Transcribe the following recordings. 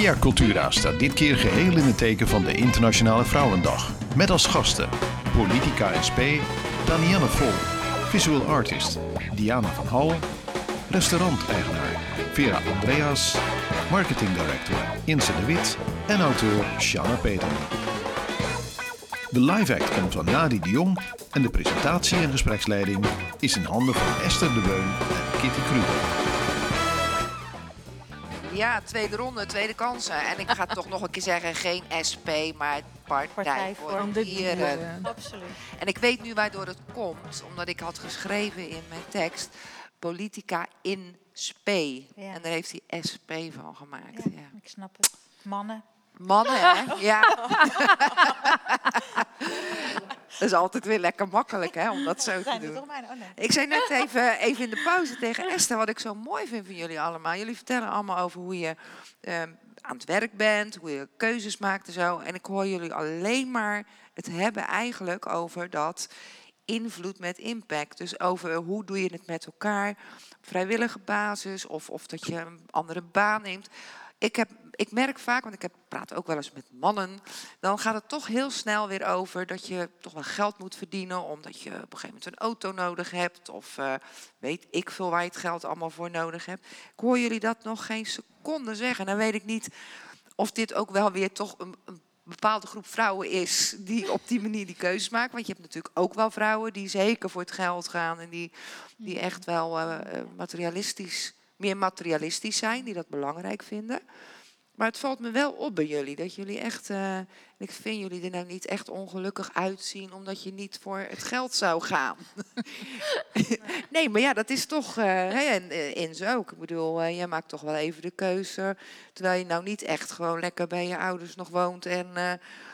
Via Cultura staat dit keer geheel in het teken van de Internationale Vrouwendag. Met als gasten Politica SP, Danielle Vol, visual artist Diana van Hal, restauranteigenaar Vera Andreas, marketing director Inse de Wit en auteur Shanna Peter. De live act komt van Nadi de Jong en de presentatie en gespreksleiding is in handen van Esther de Beun en Kitty Kruger. Ja, tweede ronde, tweede kansen. En ik ga toch nog een keer zeggen, geen SP, maar Partij, Partij voor, voor de de Dieren. Absoluut. En ik weet nu waardoor het komt, omdat ik had geschreven in mijn tekst... Politica in spe. Ja. En daar heeft hij SP van gemaakt. Ja, Ja. ik snap het. Mannen. Mannen, hè? Ja. dat is altijd weer lekker makkelijk, hè, om dat zo te doen. Oh nee. Ik zei net even, even in de pauze tegen Esther wat ik zo mooi vind van jullie allemaal. Jullie vertellen allemaal over hoe je ehm, aan het werk bent, hoe je keuzes maakt en zo. En ik hoor jullie alleen maar het hebben eigenlijk over dat invloed met impact. Dus over hoe doe je het met elkaar, op vrijwillige basis of, of dat je een andere baan neemt. Ik, heb, ik merk vaak, want ik heb, praat ook wel eens met mannen, dan gaat het toch heel snel weer over dat je toch wel geld moet verdienen, omdat je op een gegeven moment een auto nodig hebt, of eh, weet ik veel waar je het geld allemaal voor nodig hebt. Ik hoor jullie dat nog geen seconde zeggen. Dan weet ik niet of dit ook wel weer toch een, een bepaalde groep vrouwen is die op die manier die keuzes maken. Want je hebt natuurlijk ook wel vrouwen die zeker voor het geld gaan en die, die echt wel eh, eh, materialistisch, meer materialistisch zijn, die dat belangrijk vinden. Maar het valt me wel op bij jullie dat jullie echt, eh, ik vind jullie er nou niet echt ongelukkig uitzien omdat je niet voor het geld zou gaan. nee, maar ja, dat is toch, eh hè, en eh, Inze ook. Ik bedoel, eh, jij maakt toch wel even de keuze, terwijl je nou niet echt gewoon lekker bij je ouders nog woont en eh,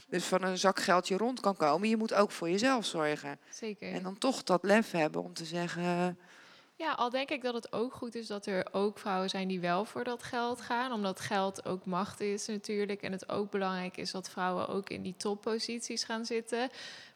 dus van een zakgeldje rond kan komen. Je moet ook voor jezelf zorgen. Zeker. En dan toch dat lef hebben om te zeggen, eh, Ja, al denk ik dat het ook goed is dat er ook vrouwen zijn die wel voor dat geld gaan. Omdat geld ook macht is natuurlijk. En het ook belangrijk is dat vrouwen ook in die topposities gaan zitten.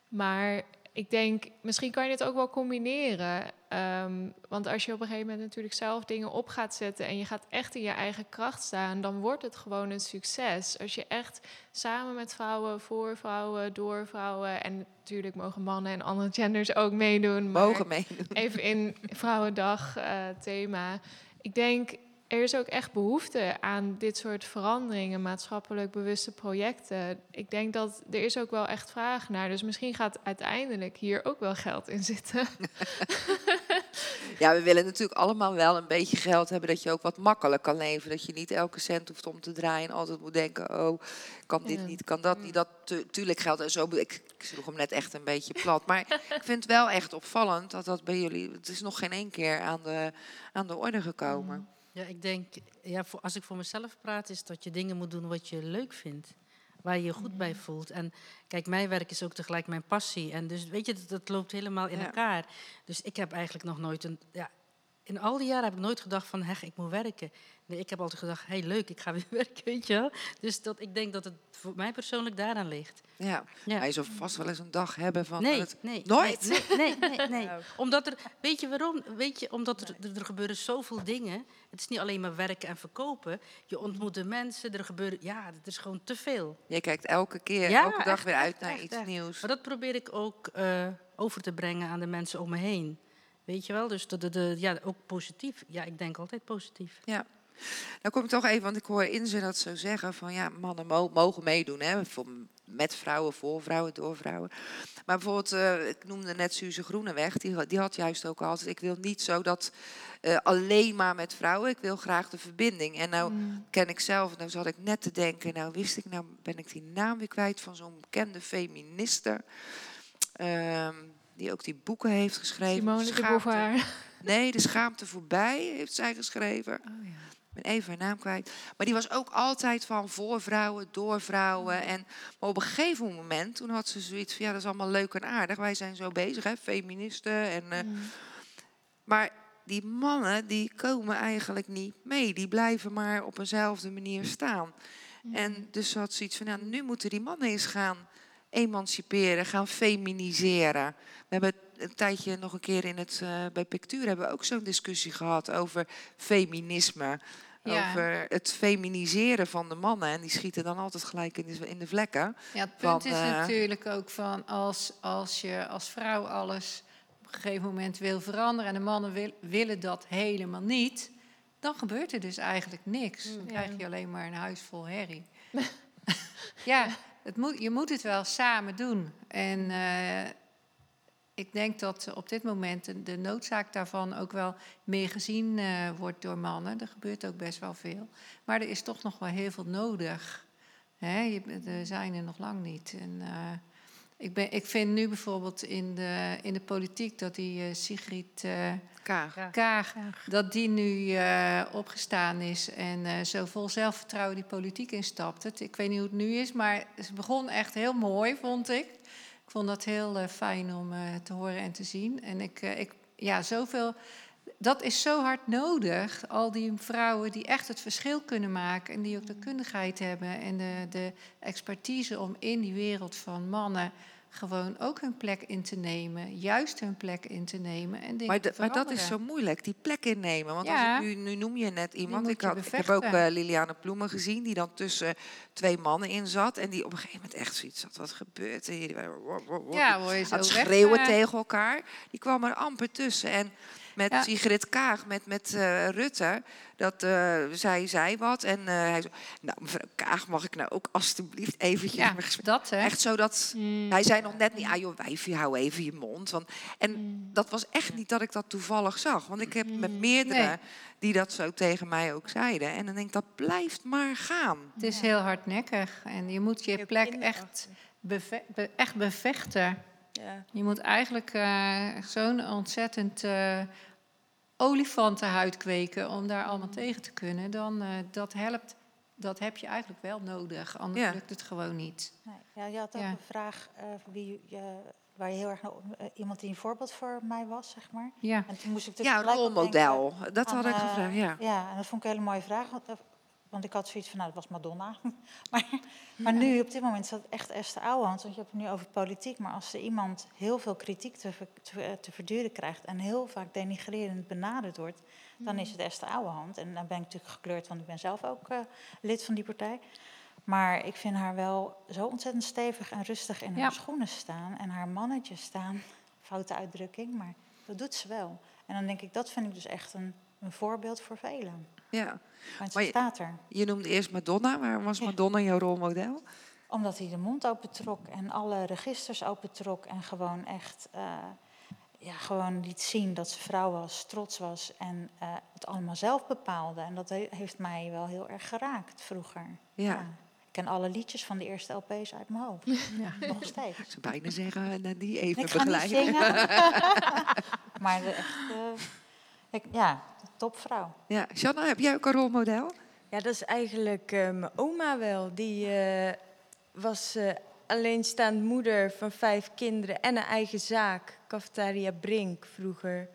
Maar ik denk, misschien kan je het ook wel combineren. Ehm, want als je op een gegeven moment natuurlijk zelf dingen op gaat zetten en je gaat echt in je eigen kracht staan, dan wordt het gewoon een succes. Als je echt samen met vrouwen, voor vrouwen, door vrouwen en natuurlijk mogen mannen en andere genders ook meedoen. mogen meedoen. even in Vrouwendag eh, thema. Ik denk, er is ook echt behoefte aan dit soort veranderingen, maatschappelijk bewuste projecten. Ik denk dat er is ook wel echt vraag naar. Dus misschien gaat uiteindelijk hier ook wel geld in zitten. Ja, we willen natuurlijk allemaal wel een beetje geld hebben dat je ook wat makkelijk kan leven. Dat je niet elke cent hoeft om te draaien en altijd moet denken, oh, kan dit Ja. niet, kan dat niet. Dat tu- tuurlijk geldt en zo. Ik, ik sloeg hem net echt een beetje plat. Maar ik vind het wel echt opvallend dat dat bij jullie, het is nog geen één keer aan de, aan de orde gekomen. Ja, ik denk, ja, voor, als ik voor mezelf praat, is dat je dingen moet doen wat je leuk vindt. Waar je je goed bij voelt. En kijk, mijn werk is ook tegelijk mijn passie. En dus weet je, dat, dat loopt helemaal in Ja. elkaar. Dus ik heb eigenlijk nog nooit een. Ja, in al die jaren heb ik nooit gedacht van, hé, ik moet werken. Nee, ik heb altijd gedacht, hey, leuk, ik ga weer werken, weet je wel. Dus dat, ik denk dat het voor mij persoonlijk daaraan ligt. Ja, Ja. maar je zou vast wel eens een dag hebben van Nee, het- nee. Nooit? Nee, nee, nee, nee. Omdat er, weet je waarom? Weet je, omdat er, er, gebeuren zoveel dingen. Het is niet alleen maar werken en verkopen. Je ontmoet de mensen, er gebeuren, ja, het is gewoon te veel. Je kijkt elke keer, Ja, elke dag echt, weer uit echt, naar echt, iets nieuws. Maar dat probeer ik ook eh, over te brengen aan de mensen om me heen. Weet je wel? Dus de, de, de- ja, ook positief. Ja, ik denk altijd positief. Ja. Nou kom ik toch even, want ik hoor Inze dat zo zeggen van ja, mannen mo- mogen meedoen, hè, voor, met vrouwen, voor vrouwen, door vrouwen. Maar bijvoorbeeld, eh, ik noemde net Suze Groeneweg, die, had- die had juist ook altijd, ik wil niet zo dat eh, alleen maar met vrouwen, ik wil graag de verbinding. En nou Mm. ken ik zelf, nou zat ik net te denken, nou wist ik, nou ben ik die naam weer kwijt van zo'n bekende feministe. ehm, die ook die boeken heeft geschreven. Simone de Beauvoir. Nee, De Schaamte Voorbij heeft zij geschreven. Oh, ja. Ik ben even haar naam kwijt. Maar die was ook altijd van voor vrouwen, door vrouwen. En, maar op een gegeven moment, toen had ze zoiets van... ja, dat is allemaal leuk en aardig. Wij zijn zo bezig, hè, feministen. En, eh, Mm. maar die mannen die komen eigenlijk niet mee. Die blijven maar op eenzelfde manier staan. En dus had zoiets van, nou, nu moeten die mannen eens gaan emanciperen, gaan feminiseren. We hebben een tijdje nog een keer in het, eh, bij Pictuur hebben we ook zo'n discussie gehad over feminisme. Ja. Over het feminiseren van de mannen. En die schieten dan altijd gelijk in de, in de vlekken. Ja, het punt Van, is eh, natuurlijk ook van als, als je als vrouw alles op een gegeven moment wil veranderen en de mannen wil- willen dat helemaal niet, dan gebeurt er dus eigenlijk niks. Dan krijg je alleen maar een huis vol herrie. ja, het moet, je moet het wel samen doen. En eh, ik denk dat op dit moment de, noodzaak daarvan ook wel meer gezien eh, wordt door mannen. Er gebeurt ook best wel veel. Maar er is toch nog wel heel veel nodig. Hè, je, er zijn er nog lang niet. Eh, ik, ben, ik vind nu bijvoorbeeld in de, in de politiek dat die eh, Sigrid eh, Kaag. Kaag, dat die nu eh, opgestaan is en eh, zo vol zelfvertrouwen die politiek instapt. Het, ik weet niet hoe het nu is, maar het begon echt heel mooi, vond ik. Ik vond dat heel fijn om eh, te horen en te zien. En ik, eh, ik, ja, zoveel, dat is zo hard nodig. Al die vrouwen die echt het verschil kunnen maken en die ook de kundigheid hebben en de, de expertise om in die wereld van mannen gewoon ook hun plek in te nemen, juist hun plek in te nemen en Maar, maar dat is zo moeilijk, die plek innemen. Want Ja. als ik nu, nu noem je net iemand. Ik, had, ik heb ook eh, Liliane Ploemen gezien, die dan tussen twee mannen in zat. En die op een gegeven moment echt zoiets had. Wat gebeurt er hier? Ja, word je zo aan het weg, schreeuwen eh. tegen elkaar. Die kwam er amper tussen. En met Ja. Sigrid Kaag, met, met eh, Rutte, dat uh, zij zei wat. En eh, hij zei, nou mevrouw Kaag, mag ik nou ook alstublieft eventjes... Ja, mijn gesprek- dat hè. Echt zo dat... Mm. Hij zei nog net niet, ah joh, wijfje, hou even je mond. Want, en Mm. dat was echt niet dat ik dat toevallig zag. Want ik heb met meerdere Nee. die dat zo tegen mij ook zeiden. En dan denk ik, dat blijft maar gaan. Het is heel hardnekkig en je moet je plek echt, beve- be- echt bevechten. Ja. Je moet eigenlijk eh, zo'n ontzettend eh olifantenhuid kweken om daar allemaal tegen te kunnen. Dan eh, dat helpt. Dat heb je eigenlijk wel nodig, anders Ja. lukt het gewoon niet. Nee, ja, je had ook Ja. een vraag eh, wie, je- waar je heel erg eh, iemand die een voorbeeld voor mij was, zeg maar. Ja, En toen moest ik dus Ja, rolmodel. Dat aan, had ik gevraagd, ja. Ja, en dat vond ik een hele mooie vraag. Want, want ik had zoiets van, nou, dat was Madonna. maar maar nu, op dit moment, is dat echt Esther Ouwehand. Want je hebt het nu over politiek. Maar als er iemand heel veel kritiek te, eh, te verduren krijgt... en heel vaak denigrerend benaderd wordt... dan is het Esther Ouwehand. En dan ben ik natuurlijk gekleurd, want ik ben zelf ook eh, lid van die partij. Maar ik vind haar wel zo ontzettend stevig en rustig in Ja. haar schoenen staan. En haar mannetje staan. Foute uitdrukking, maar dat doet ze wel. En dan denk ik, dat vind ik dus echt een, een voorbeeld voor velen. Ja. Want Maar je- staat er. Je noemde eerst Madonna. Waarom was Ja. Madonna jouw rolmodel? Omdat hij de mond opentrok en alle registers opentrok. En gewoon echt eh, ja, gewoon liet zien dat ze vrouw was, trots was. En eh, het allemaal zelf bepaalde. En dat he- heeft mij wel heel erg geraakt vroeger. Ja. Ik ken alle liedjes van de eerste LP's uit mijn hoofd. Nog steeds. Ik zou bijna zeggen, nou, die even Ik ga niet begeleiden. zingen. maar de echt, eh, ik, ja, topvrouw. Ja, Shanna, heb jij ook een rolmodel? Ja, dat is eigenlijk eh, mijn oma wel. Die eh, was eh, alleenstaand moeder van vijf kinderen en een eigen zaak, Cafetaria Brink vroeger.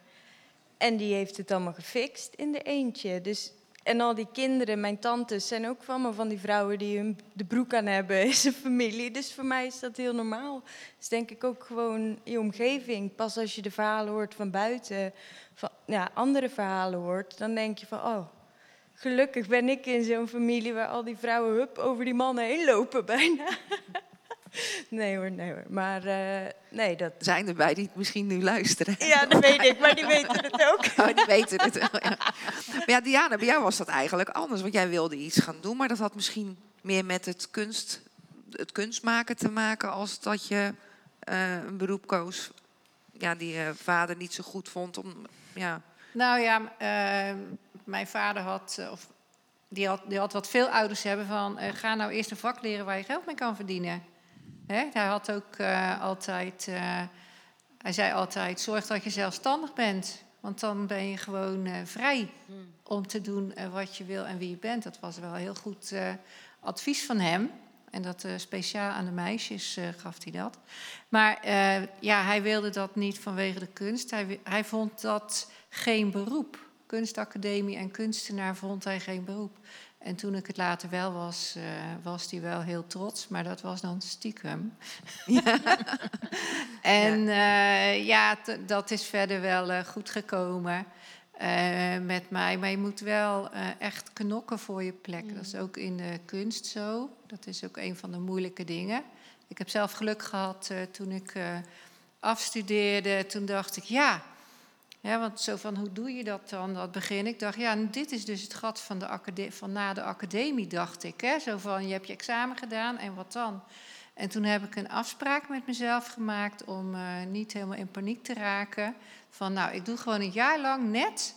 En die heeft het allemaal gefixt in de eentje. Dus, en al die kinderen, mijn tantes, zijn ook allemaal van die vrouwen die hun de broek aan hebben in zijn familie. Dus voor mij is dat heel normaal. Dus denk ik ook gewoon je omgeving. Pas als je de verhalen hoort van buiten, van ja, andere verhalen hoort, dan denk je van, oh, Gelukkig ben ik in zo'n familie waar al die vrouwen hup over die mannen heen lopen bijna. nee hoor, nee hoor. Maar eh, nee, dat... Zijn erbij die misschien nu luisteren? Ja, dat weet ik, maar die weten het ook. Oh, die weten het wel, ja. Maar ja, Diana, bij jou was dat eigenlijk anders. Want jij wilde iets gaan doen, maar dat had misschien meer met het, kunst, het kunstmaken te maken... als dat je eh, een beroep koos ja, die je vader niet zo goed vond. Om, ja. Nou ja, m- eh, mijn vader had, eh, of die had, die had wat veel ouders hebben van, eh, ga nou eerst een vak leren waar je geld mee kan verdienen. Hij had ook eh, altijd, eh, hij zei altijd, zorg dat je zelfstandig bent. Want dan ben je gewoon eh, vrij om te doen wat je wil en wie je bent. Dat was wel heel goed advies van hem. En dat speciaal aan de meisjes gaf hij dat. Maar ja, hij wilde dat niet vanwege de kunst. Hij, hij vond dat geen beroep. Kunstacademie en kunstenaar vond hij geen beroep. En toen ik het later wel was, eh, was hij wel heel trots, maar dat was dan stiekem. en eh, ja, t- dat is verder wel eh, goed gekomen eh, met mij. Maar je moet wel eh, echt knokken voor je plek. Dat is ook in de kunst zo. Dat is ook een van de moeilijke dingen. Ik heb zelf geluk gehad eh, toen ik eh, afstudeerde. Toen dacht ik, ja, ja, want zo van, hoe doe je dat dan, dat begin? Ik dacht, ja, dit is dus het gat van, de van na de academie, dacht ik. Hè? Zo van, je hebt je examen gedaan en wat dan? En toen heb ik een afspraak met mezelf gemaakt om eh, niet helemaal in paniek te raken. Van, nou, ik doe gewoon een jaar lang net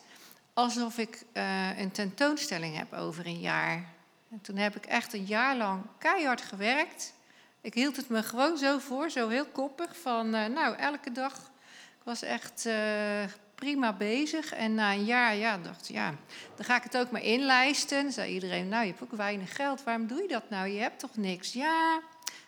alsof ik eh, een tentoonstelling heb over een jaar. En toen heb ik echt een jaar lang keihard gewerkt. Ik hield het me gewoon zo voor, zo heel koppig, van, eh, nou, elke dag ik was echt prima bezig. En na een jaar, ja, dacht ik, ja, dan ga ik het ook maar inlijsten. Dan zei iedereen, nou, je hebt ook weinig geld. Waarom doe je dat nou? Je hebt toch niks? Ja,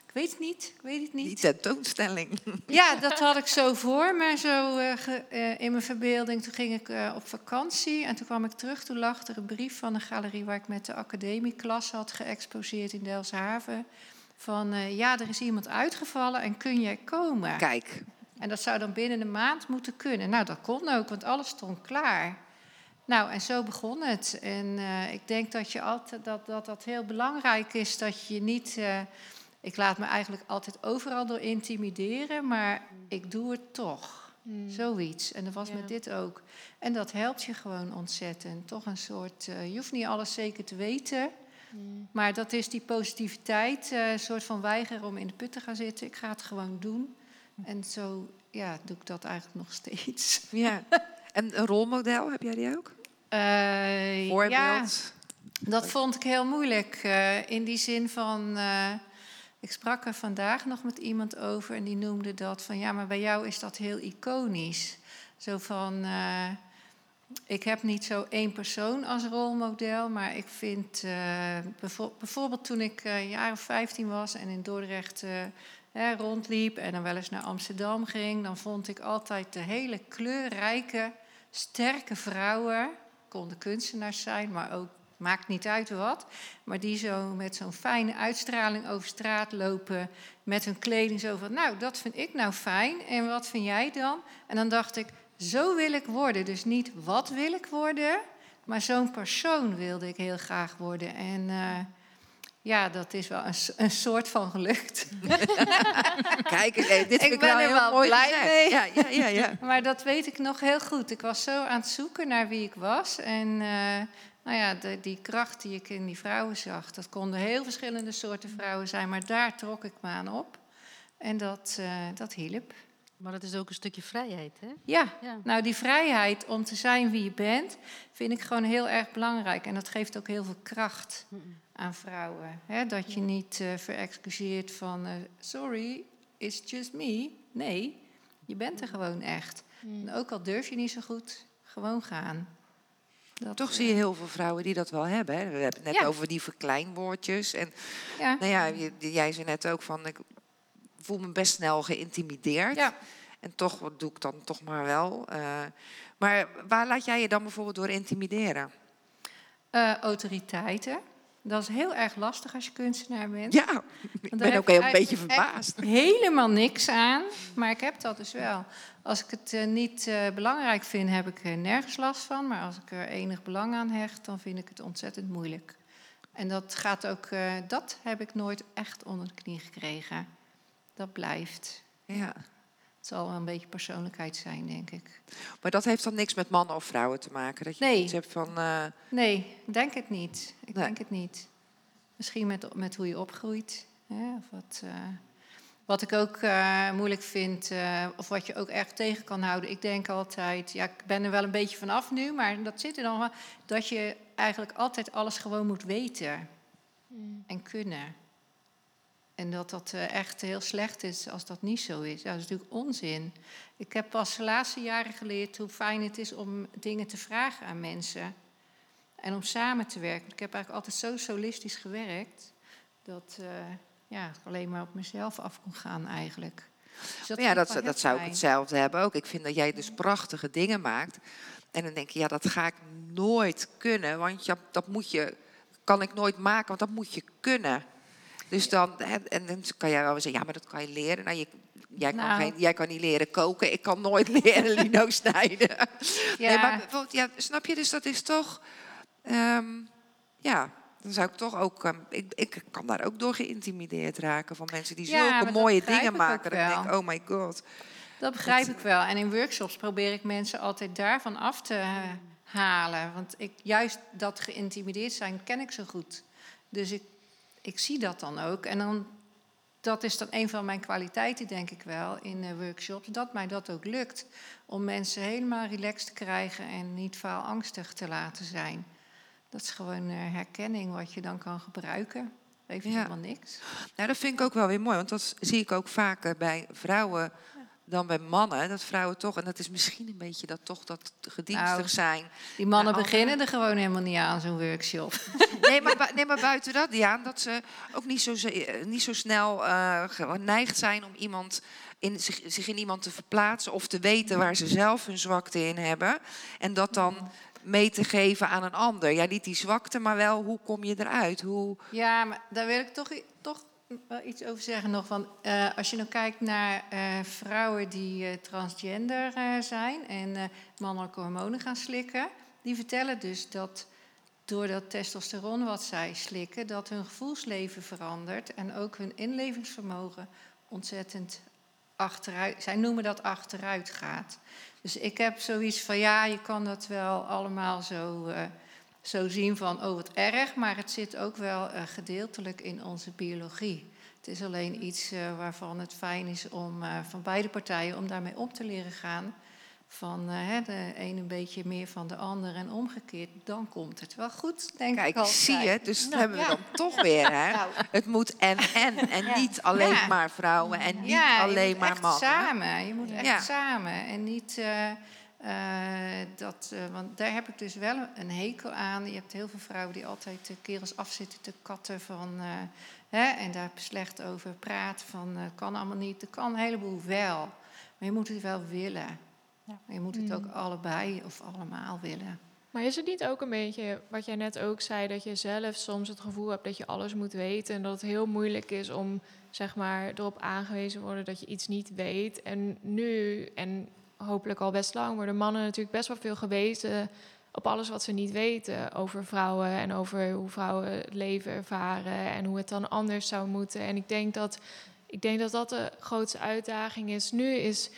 ik weet het niet. Ik weet het Die niet. tentoonstelling. Ja, dat had ik zo voor me, zo eh, ge- eh, in mijn verbeelding. Toen ging ik eh, op vakantie en toen kwam ik terug. Toen lag er een brief van een galerie waar ik met de academieklas had geëxposeerd in Delfshaven. Van, ja, er is iemand uitgevallen en kun jij komen? Kijk, En dat zou dan binnen een maand moeten kunnen. Nou, dat kon ook, want alles stond klaar. Nou, en zo begon het. En eh, ik denk dat, je altijd, dat, dat dat heel belangrijk is dat je niet. eh, ik laat me eigenlijk altijd overal door intimideren, maar ik doe het toch. Zoiets. En dat was Ja. met dit ook. En dat helpt je gewoon ontzettend. Toch een soort. eh, je hoeft niet alles zeker te weten. Maar dat is die positiviteit, een soort van weigeren om in de put te gaan zitten. Ik ga het gewoon doen. En zo ja, doe ik dat eigenlijk nog steeds. ja. En een rolmodel, heb jij die ook? Eh, Voorbeeld? Ja, dat vond ik heel moeilijk. eh, in die zin van. eh, ik sprak er vandaag nog met iemand over en die noemde dat van ja, maar bij jou is dat heel iconisch. Zo van. ik heb niet zo één persoon als rolmodel, maar ik vind bijvo- bijvoorbeeld toen ik een jaar of 15 was en in Dordrecht rondliep en dan wel eens naar Amsterdam ging, dan vond ik altijd de hele kleurrijke, sterke vrouwen, konden kunstenaars zijn, maar ook maakt niet uit wat, maar die zo met zo'n fijne uitstraling over straat lopen met hun kleding zo van, nou dat vind ik nou fijn en wat vind jij dan? En dan dacht ik, zo wil ik worden. Dus niet wat wil ik worden, maar zo'n persoon wilde ik heel graag worden. En eh, ja, dat is wel een, een soort van gelukt. Kijk, dit Ik vind ik ben wel er wel mooi blij gezegd. mee. Ja, ja, ja, ja. Maar dat weet ik nog heel goed. Ik was zo aan het zoeken naar wie ik was. En eh, nou ja, de, die kracht die ik in die vrouwen zag, dat konden heel verschillende soorten vrouwen zijn. Maar daar trok ik me aan op. En dat, eh, dat hielp. Maar dat is ook een stukje vrijheid, hè? Ja, Ja. nou die vrijheid om te zijn wie je bent, vind ik gewoon heel erg belangrijk. En dat geeft ook heel veel kracht aan vrouwen. Hè? Dat je niet eh verexcuseert van, eh, sorry, it's just me. Nee, je bent er gewoon echt. En ook al durf je niet zo goed, gewoon gaan. Dat, Toch eh, zie je heel veel vrouwen die dat wel hebben. Hè? We hebben het net Ja. over die verkleinwoordjes. En Ja, nou ja, jij zei net ook van, ik voel me best snel geïntimideerd. ja. En toch wat doe ik dan toch maar wel. Eh, maar waar laat jij je dan bijvoorbeeld door intimideren? Eh, autoriteiten. Dat is heel erg lastig als je kunstenaar bent. Ja, ik ben ook heel een beetje verbaasd. helemaal niks aan, maar ik heb dat dus wel. Als ik het eh, niet belangrijk vind, heb ik er nergens last van. Maar als ik er enig belang aan hecht, dan vind ik het ontzettend moeilijk. En dat gaat ook, dat heb ik nooit echt onder de knie gekregen. Dat blijft. Ja. Het zal wel een beetje persoonlijkheid zijn, denk ik. Maar dat heeft dan niks met mannen of vrouwen te maken? Dat je Nee. iets hebt van... eh, Nee, ik denk het niet. Ik Nee. denk het niet. Misschien met, met hoe je opgroeit. Hè? Of wat, eh, wat ik ook eh, moeilijk vind, eh, of wat je ook echt tegen kan houden. Ik denk altijd, ja, ik ben er wel een beetje vanaf nu, maar dat zit er dan wel. Dat je eigenlijk altijd alles gewoon moet weten en kunnen. En dat dat eh, echt heel slecht is als dat niet zo is. Dat is natuurlijk onzin. Ik heb pas de laatste jaren geleerd hoe fijn het is om dingen te vragen aan mensen. En om samen te werken. Ik heb eigenlijk altijd zo solistisch gewerkt. Dat eh, ja, ik alleen maar op mezelf af kon gaan eigenlijk. Dus ja, dat, dat zou ik hetzelfde hebben ook. Ik vind dat jij dus prachtige dingen maakt. En dan denk je, ja, dat ga ik nooit kunnen. Want ja, dat moet je, kan ik nooit maken, want dat moet je kunnen. Dus dan, en dan kan jij wel zeggen, ja, maar dat kan je leren. Nou, je, jij, kan Nou. geen, jij kan niet leren koken, ik kan nooit leren lino snijden. Nee, Ja. maar ja, snap je? Dus dat is toch, ehm, ja, dan zou ik toch ook, ehm, ik, ik kan daar ook door geïntimideerd raken van mensen die Ja, zulke mooie dingen maken. Dan denk ik, oh my god. Dat begrijp ik wel. En in workshops probeer ik mensen altijd daarvan af te eh, halen. Want ik, juist dat geïntimideerd zijn ken ik zo goed. Dus ik, ik zie dat dan ook. En dan, dat is dan een van mijn kwaliteiten, denk ik wel, in eh, workshops. Dat mij dat ook lukt. Om mensen helemaal relaxed te krijgen en niet faalangstig te laten zijn. Dat is gewoon eh, herkenning wat je dan kan gebruiken. Heeft Ja. helemaal niks. Nou, dat vind ik ook wel weer mooi, want dat zie ik ook vaker bij vrouwen dan bij mannen. Dat vrouwen toch, en dat is misschien een beetje dat toch dat gedienstig Nou, zijn. Die mannen beginnen er gewoon helemaal niet aan, zo'n workshop. Nee maar, nee, maar buiten dat, Diaan, dat ze ook niet zo, eh, niet zo snel eh, geneigd zijn om iemand in, zich, zich in iemand te verplaatsen of te weten waar ze zelf hun zwakte in hebben. En dat dan mee te geven aan een ander. Ja, niet die zwakte, maar wel hoe kom je eruit? Hoe, Ja, maar daar wil ik toch, toch wel iets over zeggen nog. Van, eh, als je nou kijkt naar eh, vrouwen die eh, transgender zijn en mannelijke hormonen gaan slikken, die vertellen dus dat door dat testosteron wat zij slikken, dat hun gevoelsleven verandert en ook hun inlevingsvermogen ontzettend achteruit. Zij noemen dat achteruit gaat. Dus ik heb zoiets van ja, je kan dat wel allemaal zo. Zo zien van, oh wat erg, maar het zit ook wel eh, gedeeltelijk in onze biologie. Het is alleen iets eh, waarvan het fijn is om eh, van beide partijen om daarmee om te leren gaan. Van hè, de een een beetje meer van de ander en omgekeerd, dan komt het wel goed, denk ik kijk, altijd. zie je, dus dat hebben we ja. dan toch weer. Hè? Nou. Het moet en en, en niet alleen Ja. maar vrouwen en niet alleen moet maar echt mannen. samen. Je moet echt samen. En niet dat, eh, want daar heb ik dus wel een hekel aan. Je hebt heel veel vrouwen die altijd de kerels afzitten te katten van. eh, hè, en daar slecht over praten van eh kan allemaal niet. Dat kan een heleboel wel. Maar je moet het wel willen. Ja. Je moet het ook allebei of allemaal willen. Maar is het niet ook een beetje wat jij net ook zei, dat je zelf soms het gevoel hebt dat je alles moet weten en dat het heel moeilijk is om zeg maar erop aangewezen worden dat je iets niet weet. En nu en hopelijk al best lang worden mannen natuurlijk best wel veel gewezen op alles wat ze niet weten over vrouwen en over hoe vrouwen het leven ervaren en hoe het dan anders zou moeten. En ik denk dat ik denk dat dat de grootste uitdaging is nu is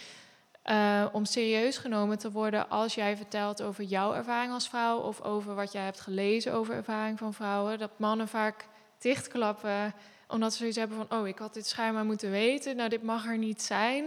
eh, om serieus genomen te worden als jij vertelt over jouw ervaring als vrouw of over wat jij hebt gelezen over ervaring van vrouwen. Dat mannen vaak dichtklappen omdat ze zoiets hebben van, oh, ik had dit schijnbaar moeten weten, nou, dit mag er niet zijn.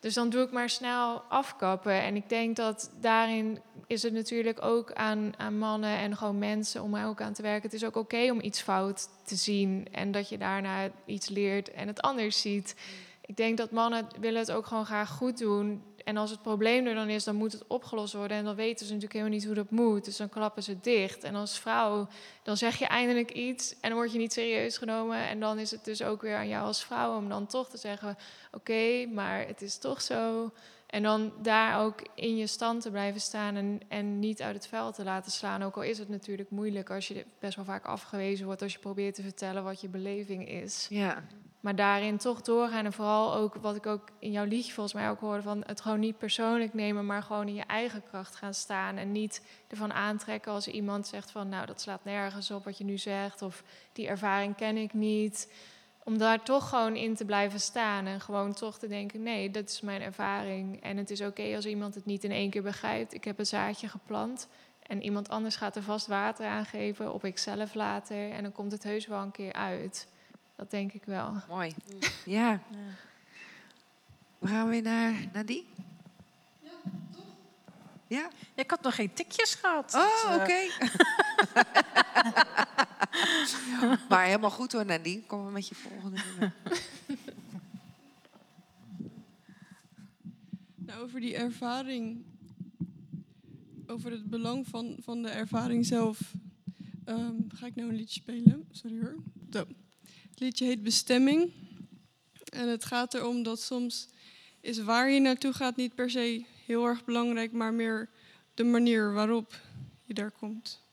Dus dan doe ik maar snel afkappen. En ik denk dat daarin is het natuurlijk ook aan, aan mannen en gewoon mensen om er ook aan te werken. Het is ook oké om iets fout te zien en dat je daarna iets leert en het anders ziet. Ik denk dat mannen willen het ook gewoon graag goed doen. En als het probleem er dan is, dan moet het opgelost worden. En dan weten ze natuurlijk helemaal niet hoe dat moet. Dus dan klappen ze dicht. En als vrouw, dan zeg je eindelijk iets en dan word je niet serieus genomen. En dan is het dus ook weer aan jou als vrouw om dan toch te zeggen: Oké, maar het is toch zo. En dan daar ook in je stand te blijven staan en, en niet uit het veld te laten slaan. Ook al is het natuurlijk moeilijk als je best wel vaak afgewezen wordt als je probeert te vertellen wat je beleving is. Ja. Maar daarin toch doorgaan en vooral ook wat ik ook in jouw liedje volgens mij ook hoorde van het gewoon niet persoonlijk nemen, maar gewoon in je eigen kracht gaan staan en niet ervan aantrekken als iemand zegt van nou dat slaat nergens op wat je nu zegt of die ervaring ken ik niet. Om daar toch gewoon in te blijven staan en gewoon toch te denken nee, dat is mijn ervaring en het is oké als iemand het niet in één keer begrijpt. Ik heb een zaadje geplant en iemand anders gaat er vast water aan geven of ik zelf later en dan komt het heus wel een keer uit. Dat denk ik wel. Mooi. Ja. We gaan weer naar, naar die. Ja? Ik had nog geen tikjes gehad. Oh, Dus, oké. eh, maar helemaal goed hoor, Nadine. Kom maar met je volgende nummer. Nou, over die ervaring, over het belang van, van de ervaring zelf, ehm, ga ik nou een liedje spelen. Sorry hoor. Zo. Het liedje heet Bestemming. En het gaat erom dat soms is waar je naartoe gaat niet per se heel erg belangrijk, maar meer de manier waarop je daar komt.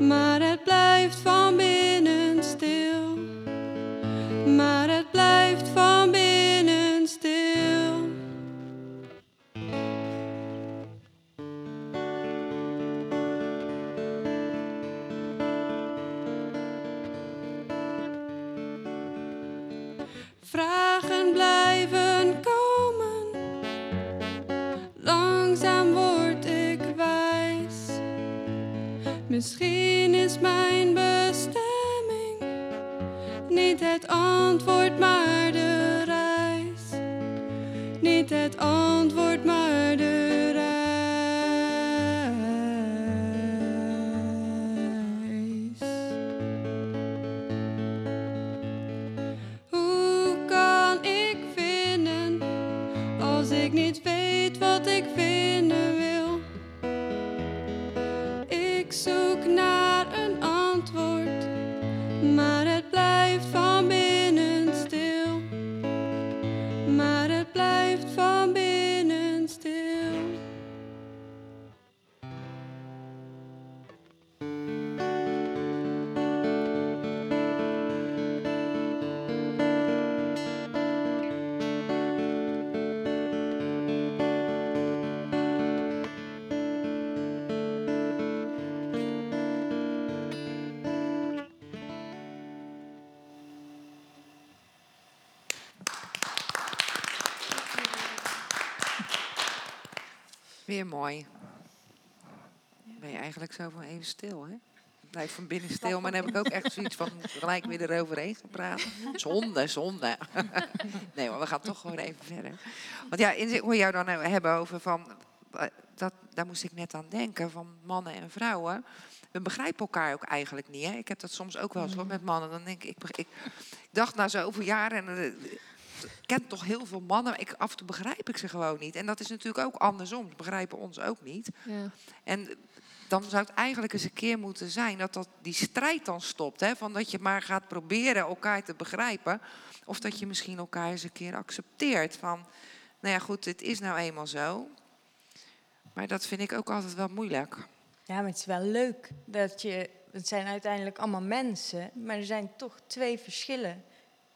Maar het blijft van Weer mooi. Ben je eigenlijk zo van even stil, hè? Blijf van binnen stil, maar dan heb ik ook echt zoiets van gelijk weer eroverheen gepraat. Zonde, zonde. Nee, maar we gaan toch gewoon even verder. Want ja, ik hoor jou dan hebben over van, eh, dat, daar moest ik net aan denken, van mannen en vrouwen. We begrijpen elkaar ook eigenlijk niet. Hè? Ik heb dat soms ook wel eens hoor, met mannen. Dan denk ik, ik, ik, ik dacht na zoveel jaren, en, eh, ik ken toch heel veel mannen, ik, af en toe begrijp ik ze gewoon niet. En dat is natuurlijk ook andersom. Ze begrijpen ons ook niet. Ja. En dan zou het eigenlijk eens een keer moeten zijn dat, dat die strijd dan stopt. Hè? Van dat je maar gaat proberen elkaar te begrijpen. Of dat je misschien elkaar eens een keer accepteert. Van, nou ja goed, het is nou eenmaal zo. Maar dat vind ik ook altijd wel moeilijk. Ja, maar het is wel leuk dat je. Het zijn uiteindelijk allemaal mensen, maar er zijn toch twee verschillen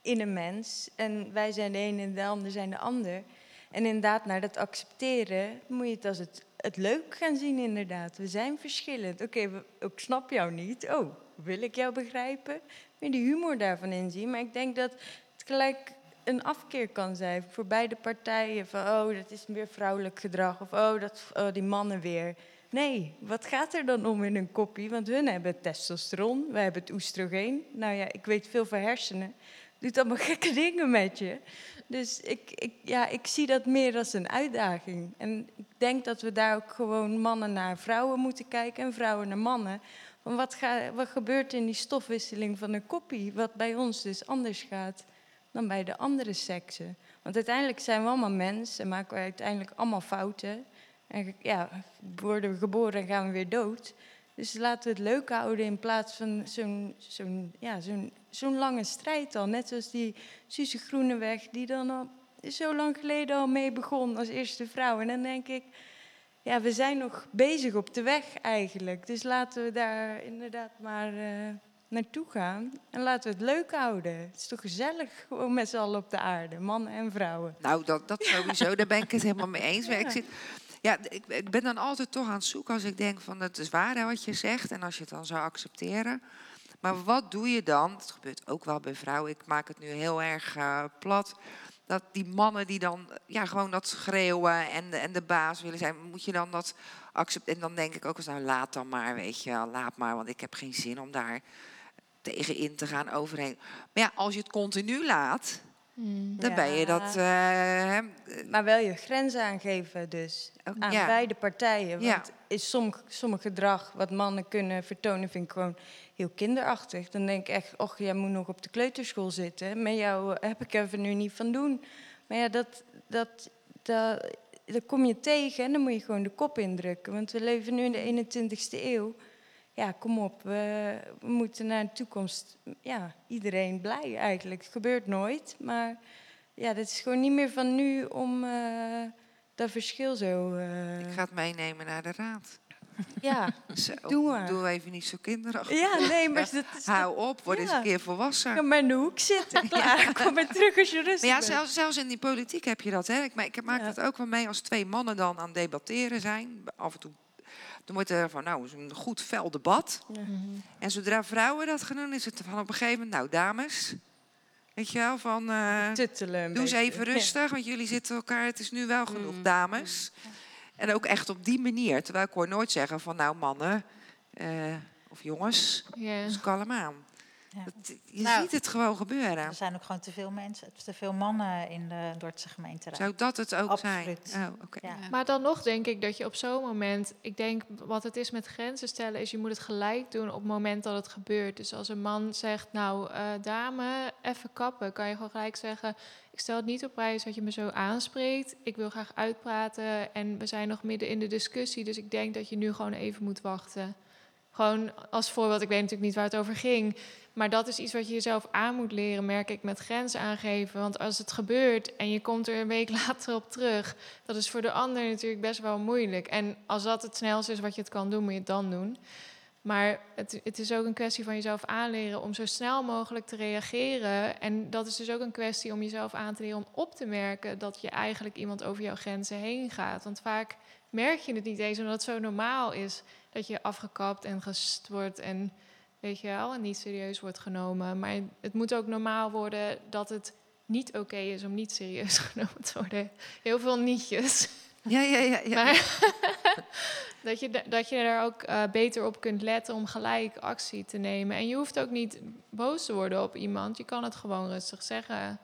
in een mens. En wij zijn de een en de ander zijn de ander. En inderdaad, naar dat accepteren moet je het als het, het leuk gaan zien, inderdaad. We zijn verschillend. Oké, we- ik snap jou niet. Oh, wil ik jou begrijpen? Weer de humor daarvan inzien. Maar ik denk dat het gelijk een afkeer kan zijn voor beide partijen. Van, oh, dat is weer vrouwelijk gedrag. Of, oh, dat, oh, die mannen weer. Nee, wat gaat er dan om in een koppie? Want hun hebben testosteron, wij hebben het oestrogeen. Nou ja, ik weet veel van hersenen. Doet allemaal gekke dingen met je. Dus ik, ik, ja, ik zie dat meer als een uitdaging. En ik denk dat we daar ook gewoon mannen naar vrouwen moeten kijken en vrouwen naar mannen. Van wat, ga, wat gebeurt in die stofwisseling van een koppie, wat bij ons dus anders gaat dan bij de andere seksen. Want uiteindelijk zijn we allemaal mensen en maken we uiteindelijk allemaal fouten. En ja, worden we geboren en gaan we weer dood. Dus laten we het leuk houden in plaats van zo'n zo'n ja, zo'n zo'n lange strijd al. Net zoals die Suze Groeneweg, die dan al zo lang geleden al mee begon als eerste vrouw. En dan denk ik, ja, we zijn nog bezig op de weg eigenlijk. Dus laten we daar inderdaad maar eh, naartoe gaan. En laten we het leuk houden. Het is toch gezellig gewoon met z'n allen op de aarde, mannen en vrouwen. Nou, dat, dat sowieso, daar ben ik het helemaal mee eens. Maar Ik, zit, ja, ik, ik ben dan altijd toch aan het zoeken als ik denk van het is waar wat je zegt. En als je het dan zou accepteren. Maar wat doe je dan? Het gebeurt ook wel bij vrouwen. Ik maak het nu heel erg eh, plat. Dat die mannen die dan ja, gewoon dat schreeuwen en de, en de baas willen zijn, moet je dan dat accepteren? En dan denk ik ook eens, nou laat dan maar, weet je, laat maar, want ik heb geen zin om daar tegen in te gaan overheen. Maar ja, als je het continu laat, dan ben je dat. eh, hè, Maar wel je grenzen aangeven dus. Ook- aan ja. beide partijen. Ja. Want is sommig, sommig gedrag wat mannen kunnen vertonen, vind ik gewoon heel kinderachtig. Dan denk ik echt, och, jij moet nog op de kleuterschool zitten. Met jou eh, heb ik even nu niet van doen. Maar ja, dat, dat, dat, dat kom je tegen en dan moet je gewoon de kop indrukken. Want we leven nu in de 21ste eeuw. Ja, kom op, we, we moeten naar de toekomst. Ja, iedereen blij eigenlijk. Het gebeurt nooit, maar ja, dit is gewoon niet meer van nu om eh, dat verschil zo... eh, ik ga het meenemen naar de raad. Ja, Zo, Doe maar. Doe even niet zo kinderachtig. ja, nee, maar dat is... Hou op, word eens Ja. een keer volwassen. Ga maar in de hoek zitten, klaar. Kom maar terug als je rustig Maar ja, bent. zelfs, zelfs in die politiek heb je dat. Hè? Ik, ma- ik maak Ja. dat ook wel mee als twee mannen dan aan het debatteren zijn. Af en toe. Dan wordt er van, nou, is een goed fel debat. Ja. En zodra vrouwen dat gaan doen, is het van op een gegeven moment, nou, dames. Weet je wel, van. eh, Tuttelen Doe eens even rustig, want jullie zitten elkaar. Het is nu wel genoeg, Mm. dames. En ook echt op die manier. Terwijl ik hoor nooit zeggen van, nou mannen eh, of jongens, Ja. dus kalm aan. Ja. Dat- je Nou, ziet het gewoon gebeuren. Er zijn ook gewoon te veel mensen, te veel mannen in de Dordtse gemeenteraad. Zou dat het ook Absoluut. zijn? Oh. Ja. Maar dan nog denk ik dat je op zo'n moment, ik denk wat het is met grenzen stellen, is je moet het gelijk doen op het moment dat het gebeurt. Dus als een man zegt, nou eh, dame, even kappen, kan je gewoon gelijk zeggen, ik stel het niet op prijs dat je me zo aanspreekt. Ik wil graag uitpraten en we zijn nog midden in de discussie, dus ik denk dat je nu gewoon even moet wachten. Gewoon als voorbeeld, ik weet natuurlijk niet waar het over ging. Maar dat is iets wat je jezelf aan moet leren, merk ik, met grenzen aangeven. Want als het gebeurt en je komt er een week later op terug, dat is voor de ander natuurlijk best wel moeilijk. En als dat het snelste is wat je het kan doen, moet je het dan doen. Maar het, het is ook een kwestie van jezelf aanleren om zo snel mogelijk te reageren. En dat is dus ook een kwestie om jezelf aan te leren om op te merken dat je eigenlijk iemand over jouw grenzen heen gaat. Want vaak merk je het niet eens omdat het zo normaal is dat je afgekapt en gest wordt en weet je wel, en niet serieus wordt genomen. Maar het moet ook normaal worden dat het niet oké is om niet serieus genomen te worden. Heel veel nietjes. Ja, ja, ja. ja. Maar dat, je, da- dat je daar ook eh, beter op kunt letten om gelijk actie te nemen. En je hoeft ook niet boos te worden op iemand. Je kan het gewoon rustig zeggen.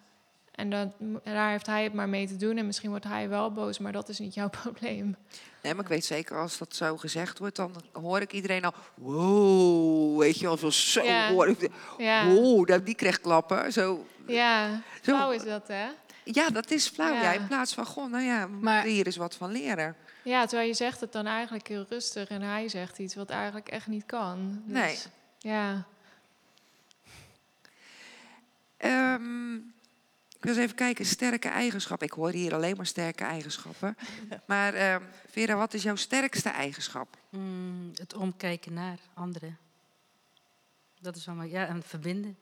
En dat, daar heeft hij het maar mee te doen. En misschien wordt hij wel boos, maar dat is niet jouw probleem. Nee, maar ik weet zeker als dat zo gezegd wordt, dan hoor ik iedereen al. Wow, weet je wel, zo, zo Ja. hoor ik. Ja, Wow, dat- die krijgt klappen. Zo. ja. Zo. flauw is dat, hè? Ja, dat is flauw. Ja. Ja. in plaats van, goh, nou ja, Maar- hier eens wat van leren. Ja, terwijl je zegt het dan eigenlijk heel rustig en hij zegt iets wat eigenlijk echt niet kan. Dus, Nee. Ja. Ehm, wil eens even kijken, sterke eigenschappen. Ik hoor hier alleen maar sterke eigenschappen. Maar ehm, Vera, wat is jouw sterkste eigenschap? Mm, het omkijken naar anderen. Dat is wel mijn, ja, en verbinden.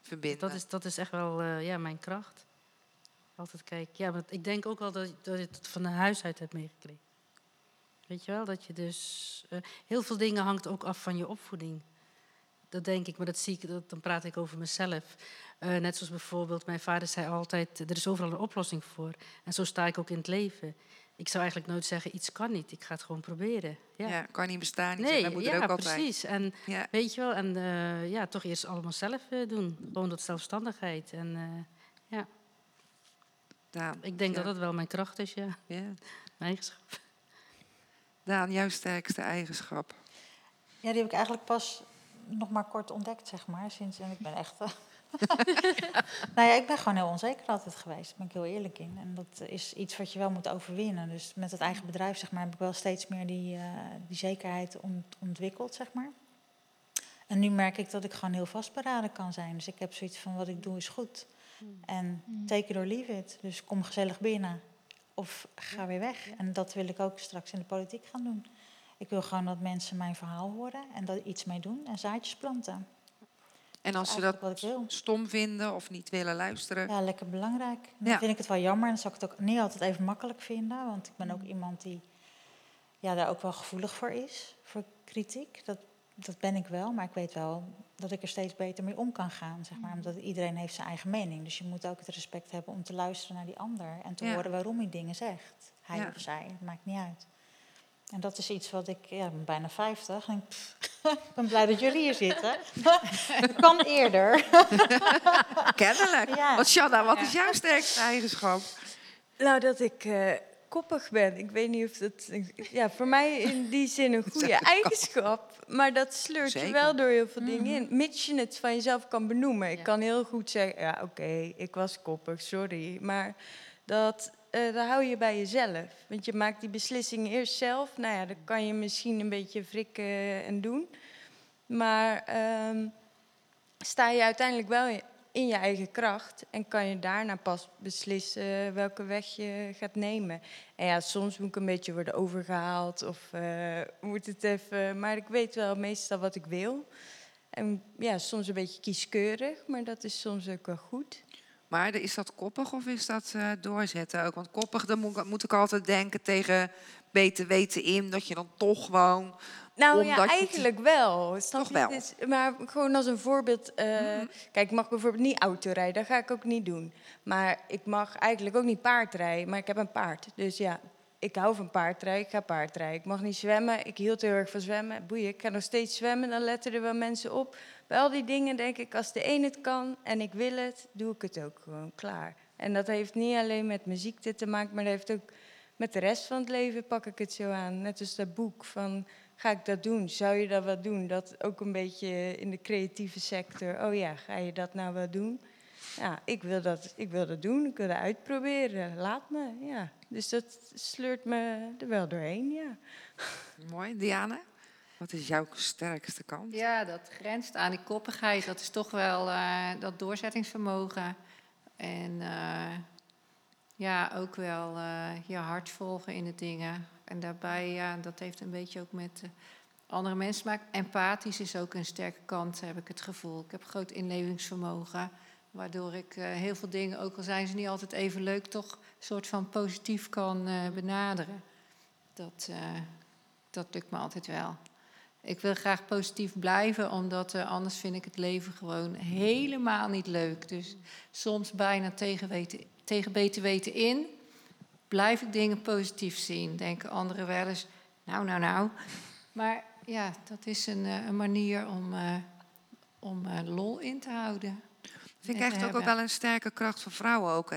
Verbinden. Dat is, dat is echt wel eh, ja, mijn kracht. Altijd kijken. Ja, want ik denk ook wel dat, dat je het van huis uit hebt meegekregen. Weet je wel, dat je dus... eh, heel veel dingen hangt ook af van je opvoeding. Dat denk ik, maar dat zie ik, dat, dan praat ik over mezelf. Eh, net zoals bijvoorbeeld, mijn vader zei altijd, er is overal een oplossing voor. En zo sta ik ook in het leven. Ik zou eigenlijk nooit zeggen, iets kan niet. Ik ga het gewoon proberen. ja. Ja, kan niet bestaan. Nee, nee, mijn moeder ja, ook altijd. precies. En Ja. weet je wel, en eh, ja, toch eerst allemaal zelf eh, doen. Gewoon dat zelfstandigheid. En eh, Daan, ik denk ja. dat dat wel mijn kracht is, ja. Ja. Mijn eigenschap. Daan, jouw sterkste eigenschap. Ja, die heb ik eigenlijk pas nog maar kort ontdekt, zeg maar. Sinds, en ik ben echt eh, nou ja, ik ben gewoon heel onzeker altijd geweest. Daar ben ik heel eerlijk in. En dat is iets wat je wel moet overwinnen. Dus met het eigen bedrijf zeg maar, heb ik wel steeds meer die, eh, die zekerheid ont- ontwikkeld, zeg maar. En nu merk ik dat ik gewoon heel vastberaden kan zijn. Dus ik heb zoiets van, wat ik doe is goed. En take it or leave it. Dus kom gezellig binnen of ga weer weg. En dat wil ik ook straks in de politiek gaan doen. Ik wil gewoon dat mensen mijn verhaal horen en daar iets mee doen en zaadjes planten. En als ze dat stom vinden of niet willen luisteren. Ja, lekker belangrijk. Dan Ja. vind ik het wel jammer en dan zou ik het ook niet altijd even makkelijk vinden. Want ik ben ook iemand die ja, daar ook wel gevoelig voor is, voor kritiek. Dat, dat ben ik wel, maar ik weet wel dat ik er steeds beter mee om kan gaan. Zeg maar, omdat iedereen heeft zijn eigen mening. Dus je moet ook het respect hebben om te luisteren naar die ander. En te Ja. horen waarom hij dingen zegt. Hij Ja. of zij, het maakt niet uit. En dat is iets wat ik, ja, ik ben bijna 50. En ik, pff, ik ben blij dat jullie hier zitten. Het kan eerder. Kennelijk. Ja. Want Shanna, wat is jouw sterkste eigenschap? Nou, dat ik eh, koppig ben. Ik weet niet of dat... Ja, voor mij in die zin een goede eigenschap. Maar dat sleurt je wel door heel veel dingen in. Mits je het van jezelf kan benoemen. Ik kan heel goed zeggen, ja, oké, ik was koppig, sorry. Maar dat, dat hou je bij jezelf. Want je maakt die beslissingen eerst zelf. Nou ja, dan kan je misschien een beetje frikken en doen. Maar ehm, sta je uiteindelijk wel in- in je eigen kracht en kan je daarna pas beslissen welke weg je gaat nemen. En ja, soms moet ik een beetje worden overgehaald of eh, moet het even. Maar ik weet wel meestal wat ik wil. En ja, soms een beetje kieskeurig, maar dat is soms ook wel goed. Maar is dat koppig of is dat eh, doorzetten ook? Want koppig, dan moet, ik- moet ik altijd denken tegen beter weten in... dat je dan toch gewoon... Nou ja, je eigenlijk wel. Toch wel. Is- maar gewoon als een voorbeeld. eh, Kijk, ik mag bijvoorbeeld niet autorijden. Dat ga ik ook niet doen. Maar ik mag eigenlijk ook niet paardrijden. Maar ik heb een paard. Dus ja, ik hou van paardrijden. Ik ga paardrijden. Ik mag niet zwemmen. Ik hield heel erg van zwemmen. Boeien, ik ga nog steeds zwemmen. Dan letten er wel mensen op. Bij al die dingen denk ik, als de een het kan en ik wil het, doe ik het ook gewoon klaar. En dat heeft niet alleen met mijn ziekte te maken, maar dat heeft ook met de rest van het leven pak ik het zo aan. Net als dat boek van, ga ik dat doen? Zou je dat wel doen? Dat ook een beetje in de creatieve sector. Oh ja, ga je dat nou wel doen? Ja, ik wil dat, ik wil dat doen. Ik wil dat uitproberen. Laat me, ja. Dus dat sleurt me er wel doorheen, ja. Mooi. Diana, wat is jouw sterkste kant? Ja, dat grenst aan die koppigheid. Dat is toch wel eh, dat doorzettingsvermogen. En eh, ja, ook wel eh, je hart volgen in de dingen. En daarbij, ja, dat heeft een beetje ook met andere mensen te maken. Empathisch is ook een sterke kant, heb ik het gevoel. Ik heb groot inlevingsvermogen. Waardoor ik eh, heel veel dingen, ook al zijn ze niet altijd even leuk, toch een soort van positief kan eh, benaderen. Dat, eh, dat lukt me altijd wel. Ik wil graag positief blijven, omdat anders vind ik het leven gewoon helemaal niet leuk. Dus soms bijna tegen, weten, tegen beter weten in, blijf ik dingen positief zien. Denken anderen wel eens, nou, nou, nou. Maar ja, dat is een, een manier om, om lol in te houden. Vind ik echt ook, ook wel een sterke kracht van vrouwen ook.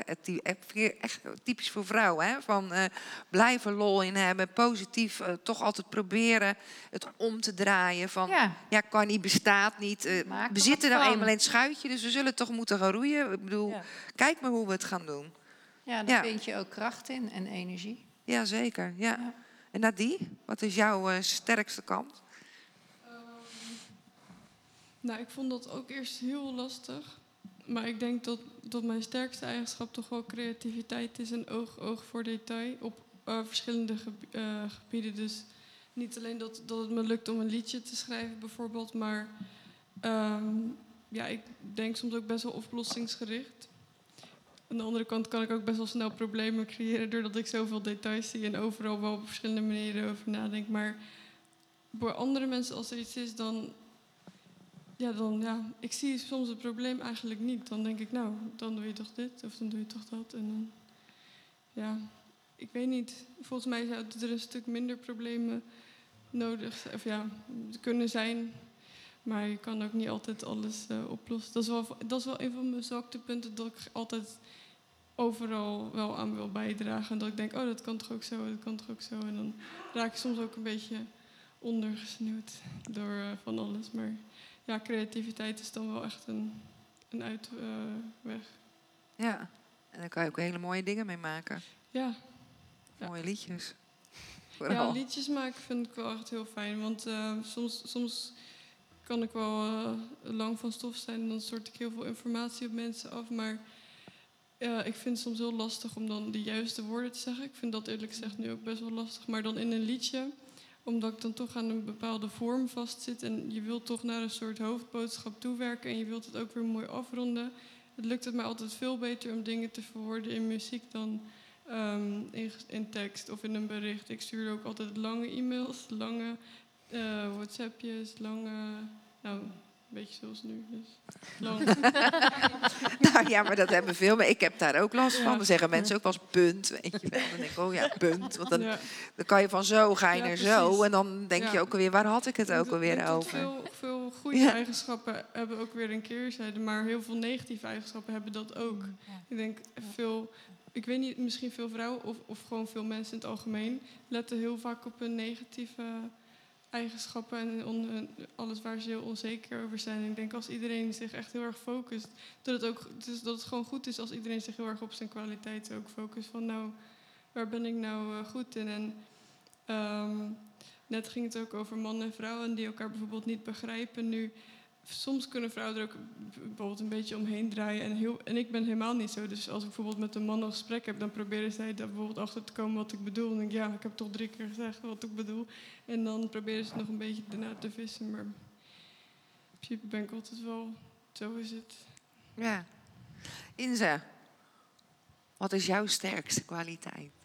echt typisch voor vrouwen. Hè? Van eh, blijven lol in hebben, positief, eh, toch altijd proberen het om te draaien. Van ja, Ja. kan niet, bestaat niet. er we zitten nou eenmaal in het schuitje, dus we zullen toch moeten gaan roeien. Ik bedoel, Ja. kijk maar hoe we het gaan doen. Ja, daar Ja. vind je ook kracht in en energie. Ja, zeker. Ja. Ja. En Nadie, wat is jouw eh, sterkste kant? Nou, ik vond dat ook eerst heel lastig. Maar ik denk dat, dat mijn sterkste eigenschap toch wel creativiteit is en oog, oog voor detail op eh, verschillende eh, gebieden. Dus niet alleen dat, dat het me lukt om een liedje te schrijven bijvoorbeeld, maar ehm, ja, ik denk soms ook best wel oplossingsgericht. Aan de andere kant kan ik ook best wel snel problemen creëren doordat ik zoveel details zie en overal wel op verschillende manieren over nadenk. Maar voor andere mensen, als er iets is, dan ja, dan ja, ik zie soms het probleem eigenlijk niet. Dan denk ik, nou, dan doe je toch dit of dan doe je toch dat. En dan, ja, ik weet niet. Volgens mij zouden er een stuk minder problemen nodig zijn, of ja, kunnen zijn. Maar je kan ook niet altijd alles eh, oplossen. Dat is, wel, dat is wel een van mijn zwaktepunten, dat ik altijd overal wel aan wil bijdragen. En dat ik denk, oh, dat kan toch ook zo, dat kan toch ook zo. En dan raak ik soms ook een beetje ondergesneeuwd door eh, van alles. Maar ja, creativiteit is dan wel echt een een uitweg. Ja. En daar kan je ook hele mooie dingen mee maken. ja. Mooie liedjes. Ja, liedjes maken vind ik wel echt heel fijn. Want eh, soms, soms kan ik wel eh, lang van stof zijn en dan stort ik heel veel informatie op mensen af. Maar ik vind het soms heel lastig om dan de juiste woorden te zeggen. Ik vind dat eerlijk gezegd nu ook best wel lastig. Maar dan in een liedje, omdat ik dan toch aan een bepaalde vorm vastzit. En je wilt toch naar een soort hoofdboodschap toewerken en je wilt het ook weer mooi afronden. Het lukt het mij altijd veel beter om dingen te verwoorden in muziek dan ehm, in, in tekst of in een bericht. Ik stuur ook altijd lange e-mails, lange eh, WhatsAppjes, lange. Nou, beetje zoals nu. Dus. Nou ja, maar dat hebben veel. Maar ik heb daar ook last van. Dan zeggen mensen ook wel eens punt. Weet je wel. Dan denk ik, oh ja, punt. Want dan, dan kan je van zo, ga je Ja, naar zo. En dan denk je ook alweer, waar had ik het ook alweer over? Veel, veel goede Ja. eigenschappen hebben ook weer een keerzijde, maar heel veel negatieve eigenschappen hebben dat ook. Ik denk veel, ik weet niet, misschien veel vrouwen of, of gewoon veel mensen in het algemeen letten heel vaak op hun negatieve eigenschappen en alles waar ze heel onzeker over zijn. Ik denk als iedereen zich echt heel erg focust, dat het ook dus dat het gewoon goed is als iedereen zich heel erg op zijn kwaliteiten ook focust. Van nou, waar ben ik nou eh, goed in? En ehm, net ging het ook over mannen en vrouwen die elkaar bijvoorbeeld niet begrijpen. Nu, soms kunnen vrouwen er ook bijvoorbeeld een beetje omheen draaien. En, heel, en ik ben helemaal niet zo. Dus als ik bijvoorbeeld met een man een gesprek heb, dan proberen zij daar bijvoorbeeld achter te komen wat ik bedoel. En denk ik, ja, ik heb toch drie keer gezegd wat ik bedoel. En dan proberen ze nog een beetje ernaar te vissen. Maar in principe ben altijd wel, zo is het. Ja. Inze, wat is jouw sterkste kwaliteit?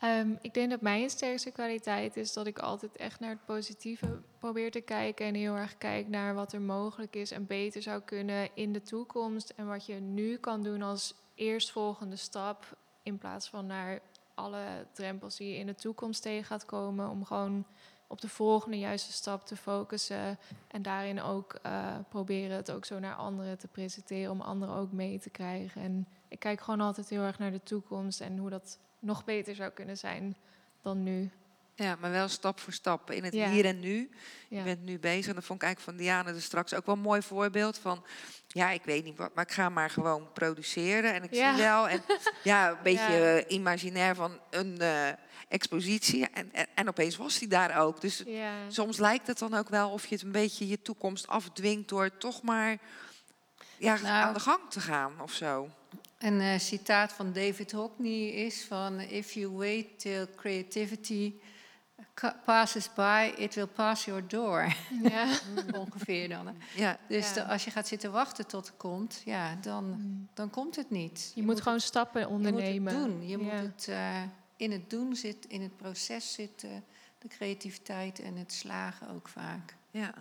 Ehm, ik denk dat mijn sterkste kwaliteit is dat ik altijd echt naar het positieve probeer te kijken. En heel erg kijk naar wat er mogelijk is en beter zou kunnen in de toekomst. En wat je nu kan doen als eerstvolgende stap. In plaats van naar alle drempels die je in de toekomst tegen gaat komen. Om gewoon op de volgende juiste stap te focussen. En daarin ook eh, proberen het ook zo naar anderen te presenteren. Om anderen ook mee te krijgen. En ik kijk gewoon altijd heel erg naar de toekomst en hoe dat nog beter zou kunnen zijn dan nu. Ja, maar wel stap voor stap in het Ja. hier en nu. Je bent nu bezig. En dat vond ik eigenlijk van Diana dus straks ook wel een mooi voorbeeld van... Ja, ik weet niet wat, maar ik ga maar gewoon produceren. En ik Ja. zie wel. En ja, een beetje eh, imaginair van een eh, expositie. En, en, en opeens was die daar ook. Dus soms lijkt het dan ook wel of je het een beetje je toekomst afdwingt... door toch maar ja, Nou. aan de gang te gaan of zo. Een eh, citaat van David Hockney is van... If you wait till creativity passes by, it will pass your door. Ja. Ongeveer dan. hè. Ja, Dus Ja. de- als je gaat zitten wachten tot het komt, ja, dan, dan komt het niet. Je, moet gewoon stappen ondernemen. Je moet het doen. Je Ja. moet het eh, in het doen zitten, in het proces zitten. De creativiteit en het slagen ook vaak. ja.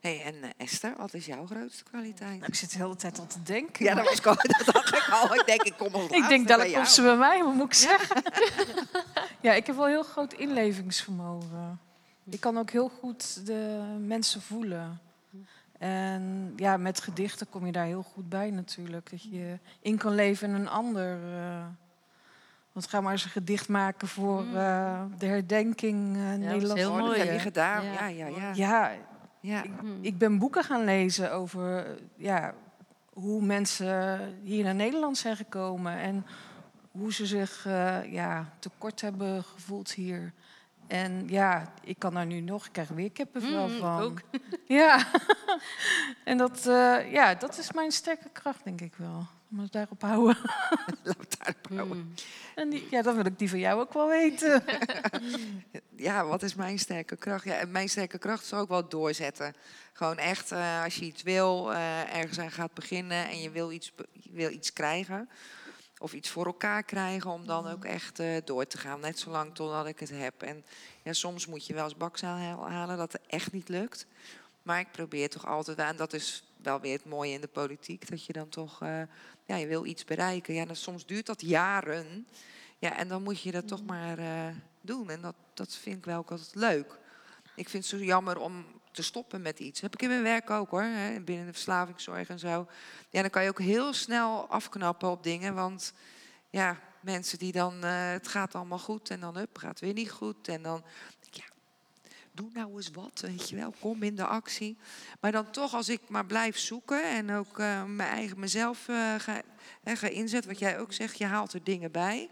Hey, en eh, Esther, wat is jouw grootste kwaliteit? Nou, ik zit de hele tijd al te denken. Ja, dat, was, dat dacht ik al. Ik denk, ik kom al ik denk dat komt ze bij mij, wat moet ik zeggen? ja, ik heb wel heel groot inlevingsvermogen. Ik kan ook heel goed de mensen voelen. En ja, met gedichten kom je daar heel goed bij natuurlijk. Dat je in kan leven in een ander. eh. want ga maar eens een gedicht maken voor eh, de herdenking uh, is Nederlands. heel Oh, dat mooi, heb je hè? gedaan. Ja. Ja, ja, ja. Ja, ja. ik ben boeken gaan lezen over eh, ja, hoe mensen hier naar Nederland zijn gekomen en hoe ze zich eh, ja, tekort hebben gevoeld hier. En ja, ik kan daar nu nog, ik krijg er weer kippenvel Mm, van. ook. Ja, en dat, eh, ja, dat is mijn sterke kracht, denk ik wel. Om het daarop houden. Laat het daarop houden. Mm. En die, ja, dan wil ik die van jou ook wel weten. Ja, wat is mijn sterke kracht? Ja, en mijn sterke kracht is ook wel doorzetten. Gewoon echt, eh, als je iets wil, eh, ergens aan gaat beginnen en je wil iets, je wil iets krijgen. Of iets voor elkaar krijgen om dan ook echt eh, door te gaan. Net zolang totdat ik het heb. En ja, soms moet je wel eens bakzaal halen dat het echt niet lukt. Maar ik probeer toch altijd. En dat is wel weer het mooie in de politiek. Dat je dan toch, eh, ja, je wil iets bereiken. Ja, dan soms duurt dat jaren. Ja, en dan moet je dat toch maar eh, doen. En dat, dat vind ik wel ook altijd leuk. Ik vind het zo jammer om te stoppen met iets. heb ik in mijn werk ook hoor. Hè, binnen de verslavingszorg en zo. Ja, dan kan je ook heel snel afknappen op dingen. Want ja, mensen die dan, eh, het gaat allemaal goed en dan hup, gaat weer niet goed. En dan, doe nou eens wat, weet je wel, kom in de actie. Maar dan toch, als ik maar blijf zoeken en ook eh, mijn eigen mezelf eh, ga, hè, ga inzetten, wat jij ook zegt, je haalt er dingen bij.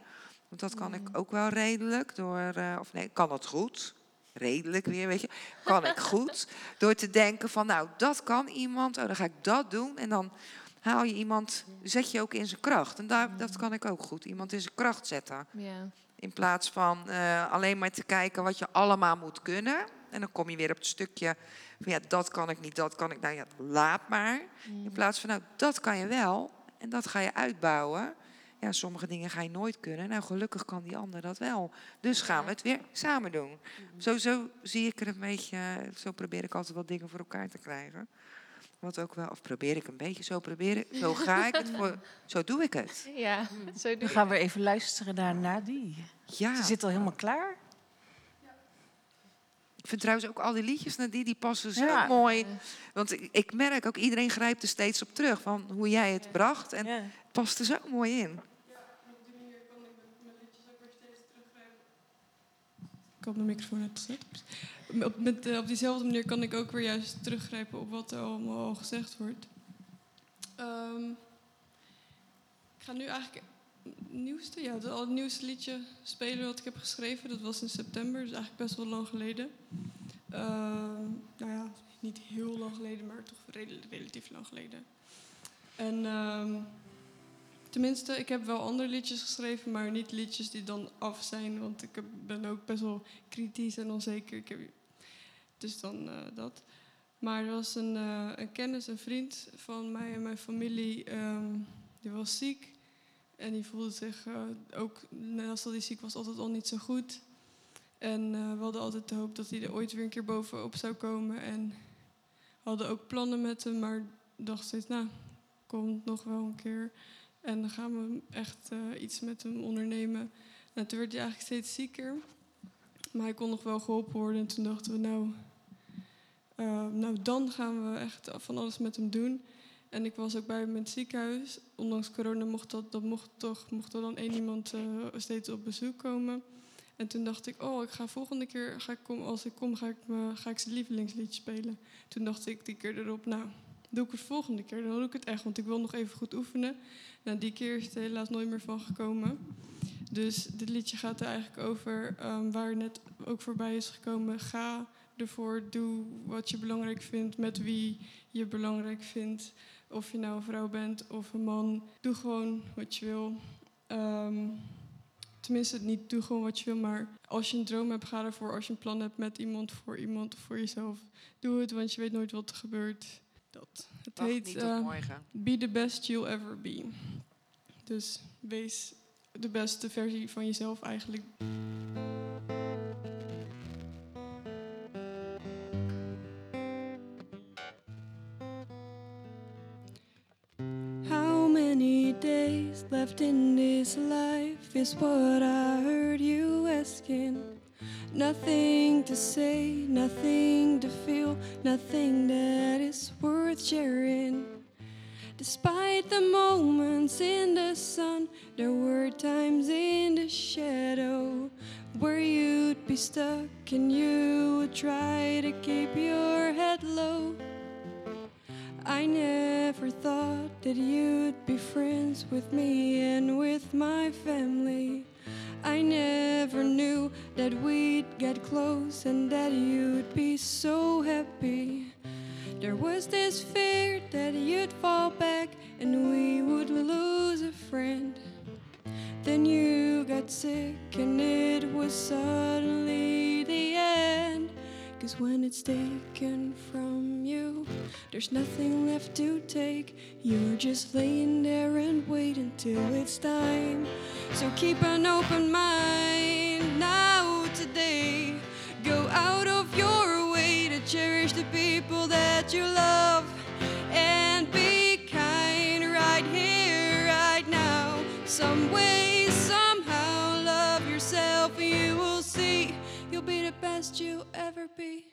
Want dat kan ik ook wel redelijk door, eh, of nee, kan dat goed. Redelijk weer, weet je. Kan ik goed. Door te denken van, nou, dat kan iemand, oh, dan ga ik dat doen. En dan haal je iemand, zet je ook in zijn kracht. En daar, dat kan ik ook goed, iemand in zijn kracht zetten. Ja. In plaats van alleen maar te kijken wat je allemaal moet kunnen. En dan kom je weer op het stukje van ja, dat kan ik niet, dat kan ik. Nou ja, laat maar. In plaats van nou, dat kan je wel. En dat ga je uitbouwen. Ja, sommige dingen ga je nooit kunnen. Nou, gelukkig kan die ander dat wel. Dus gaan we het weer samen doen. Zo, zo zie ik er een beetje, zo probeer ik altijd wel dingen voor elkaar te krijgen. Wat ook wel, of probeer ik een beetje, zo probeer ik, zo ga ik het, voor, zo doe ik het. Ja, zo doe Dan gaan we even luisteren naar Nadie. Ja. Ze zit al helemaal klaar. Ik vind trouwens ook al die liedjes naar die, die passen zo Ja. mooi. Want ik, ik merk ook, iedereen grijpt er steeds op terug. Van hoe jij het bracht. En het past er zo mooi in. Ik had mijn microfoon uitgezet. Op, met, eh, op diezelfde manier kan ik ook weer juist teruggrijpen op wat er allemaal al gezegd wordt. Ehm, ik ga nu eigenlijk nieuwste, ja, het allernieuwste liedje spelen wat ik heb geschreven. Dat was in september, dus eigenlijk best wel lang geleden. Ehm, nou ja, niet heel lang geleden, maar toch rel- relatief lang geleden. En ehm, tenminste, ik heb wel andere liedjes geschreven, maar niet liedjes die dan af zijn. Want ik heb- ben ook best wel kritisch en onzeker. Ik heb, dus dan eh, dat. Maar er was een, eh, een kennis, een vriend van mij en mijn familie, ehm, die was ziek. En die voelde zich eh, ook, naast dat hij ziek was, altijd al niet zo goed. En eh, we hadden altijd de hoop dat hij er ooit weer een keer bovenop zou komen. En we hadden ook plannen met hem, maar dacht steeds, nou, komt nog wel een keer. En dan gaan we echt eh, iets met hem ondernemen. Nou, toen werd hij eigenlijk steeds zieker. Maar hij kon nog wel geholpen worden. En toen dachten we, nou, nou dan gaan we echt van alles met hem doen. En ik was ook bij in het ziekenhuis. Ondanks corona mocht dat, mocht toch, mocht er dan één iemand eh, steeds op bezoek komen. En toen dacht ik, oh, ik ga volgende keer, ga ik kom, als ik kom, ga ik, me, ga ik zijn lievelingslied spelen. Toen dacht ik die keer erop, nou, doe ik het volgende keer. Dan doe ik het echt, want ik wil nog even goed oefenen. Nou, die keer is het helaas nooit meer van gekomen. Dus dit liedje gaat er eigenlijk over, ehm, waar net ook voorbij is gekomen. Ga ervoor, doe wat je belangrijk vindt, met wie je belangrijk vindt. Of je nou een vrouw bent of een man. Doe gewoon wat je wil. Ehm, tenminste, niet doe gewoon wat je wil, maar als je een droom hebt, ga ervoor. Als je een plan hebt met iemand, voor iemand of voor jezelf, doe het, want je weet nooit wat er gebeurt. Dat. Het Wacht heet eh. Be the best you'll ever be. Dus wees de beste versie van jezelf eigenlijk. Left in this life is what I heard you asking. Nothing to say, nothing to feel, nothing that is worth sharing. Despite the moments in the sun, there were times in the shadow where you'd be stuck and you would try to keep your head low. I never thought that you'd be friends with me and with my family. I never knew that we'd get close and that you'd be so happy. There was this fear that you'd fall back and we would lose a friend. Then you got sick and it was suddenly the end. Cause when it's taken from you, there's nothing left to take. You're just laying there and waiting till it's time. So keep an open mind now today. Go out of your way to cherish the people that you love. And be kind right here, right now. Some best you'll ever be.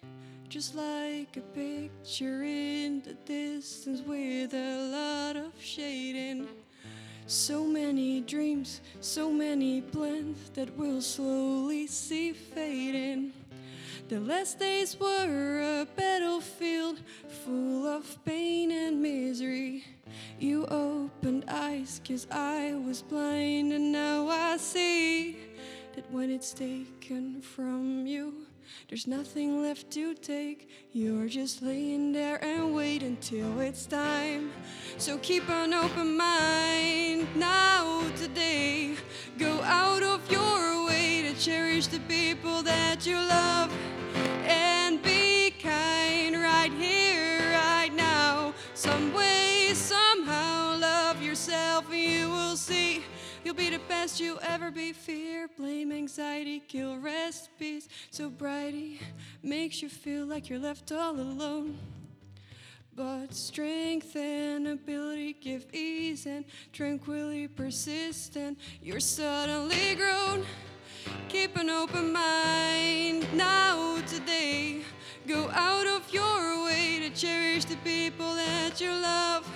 Just like a picture in the distance with a lot of shading. So many dreams, so many plans that we'll slowly see fading. The last days were a battlefield full of pain and misery. You opened eyes, cause I was blind, and I that when it's taken from you, there's nothing left to take. You're just laying there and wait until it's time. So keep an open mind now, today. Go out of your way to cherish the people that you love be the best you'll ever be. Fear, blame, anxiety, kill, rest, peace. Sobriety makes you feel like you're left all alone. But strength and ability give ease and tranquility persistent. You're suddenly grown. Keep an open mind now, today. Go out of your way to cherish the people that you love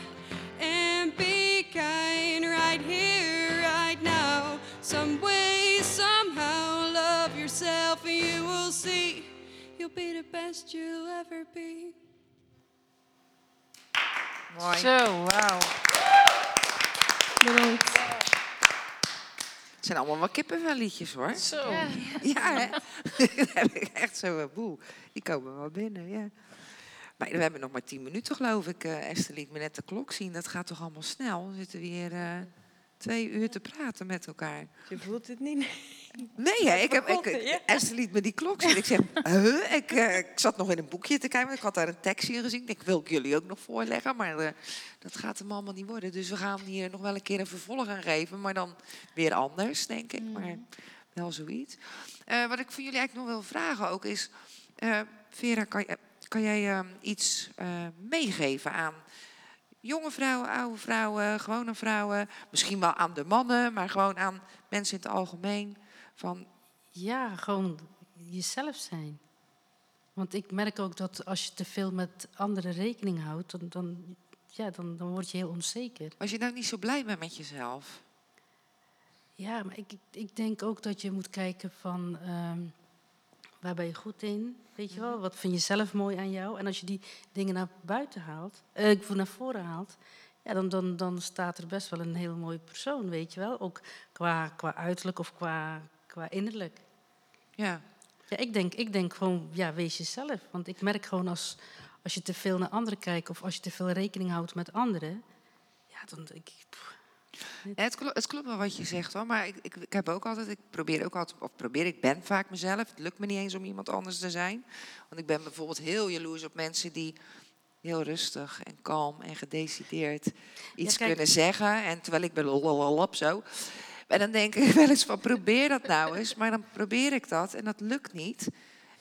and be kind right here, right now. Some way, somehow, love yourself, and you will see you'll be the best you'll ever be. Mooi. Zo, wauw. Bedankt. Het zijn allemaal wel kippenvelliedjes hoor. Zo. Ja, hè? Dan heb ik echt zo een boel. Die komen wel binnen, ja. Maar we hebben nog maar tien minuten, geloof ik. eh Esther liet me net de klok zien. Dat gaat toch allemaal snel? We zitten weer eh, twee uur te praten met elkaar. Je voelt het niet. Nee, hè, ik heb, ik. Esther liet me die klok zien. Ik zeg, huh? ik, eh, ik zat nog in een boekje te kijken. Ik had daar een tekstje in gezien. Ik wil ik jullie ook nog voorleggen? Maar dat gaat hem allemaal niet worden. Dus we gaan hier nog wel een keer een vervolg aan geven. Maar dan weer anders, denk ik. Maar wel zoiets. Wat ik van jullie eigenlijk nog wil vragen ook is... Vera, kan, je- kan jij eh, iets eh, meegeven aan jonge vrouwen, oude vrouwen, gewone vrouwen? Misschien wel aan de mannen, maar gewoon aan mensen in het algemeen. Van, Ja, gewoon jezelf zijn. Want ik merk ook dat als je te veel met anderen rekening houdt, dan, dan, ja, dan, dan word je heel onzeker. was je nou niet zo blij bent met jezelf? Ja, maar ik, ik- ik denk ook dat je moet kijken van ehm, waar ben je goed in, weet je wel? Wat vind je zelf mooi aan jou? En als je die dingen naar buiten haalt, eh, naar voren haalt, ja, dan, dan, dan staat er best wel een heel mooie persoon, weet je wel? Ook qua, qua uiterlijk of qua, qua innerlijk. Ja. Ja, ik denk, ik denk gewoon, ja, wees jezelf. Want ik merk gewoon als, als je te veel naar anderen kijkt of als je te veel rekening houdt met anderen, ja, dan denk ik, pff, Het, klo- het klopt wel wat je zegt hoor, maar ik, ik, ik heb ook altijd, ik probeer ook altijd, of probeer, ik ben vaak mezelf. Het lukt me niet eens om iemand anders te zijn. Want ik ben bijvoorbeeld heel jaloers op mensen die heel rustig en kalm en gedecideerd iets kunnen zeggen. En terwijl ik ben lolololop zo. En dan denk ik wel eens van probeer dat nou eens. Maar dan probeer ik dat en dat lukt niet.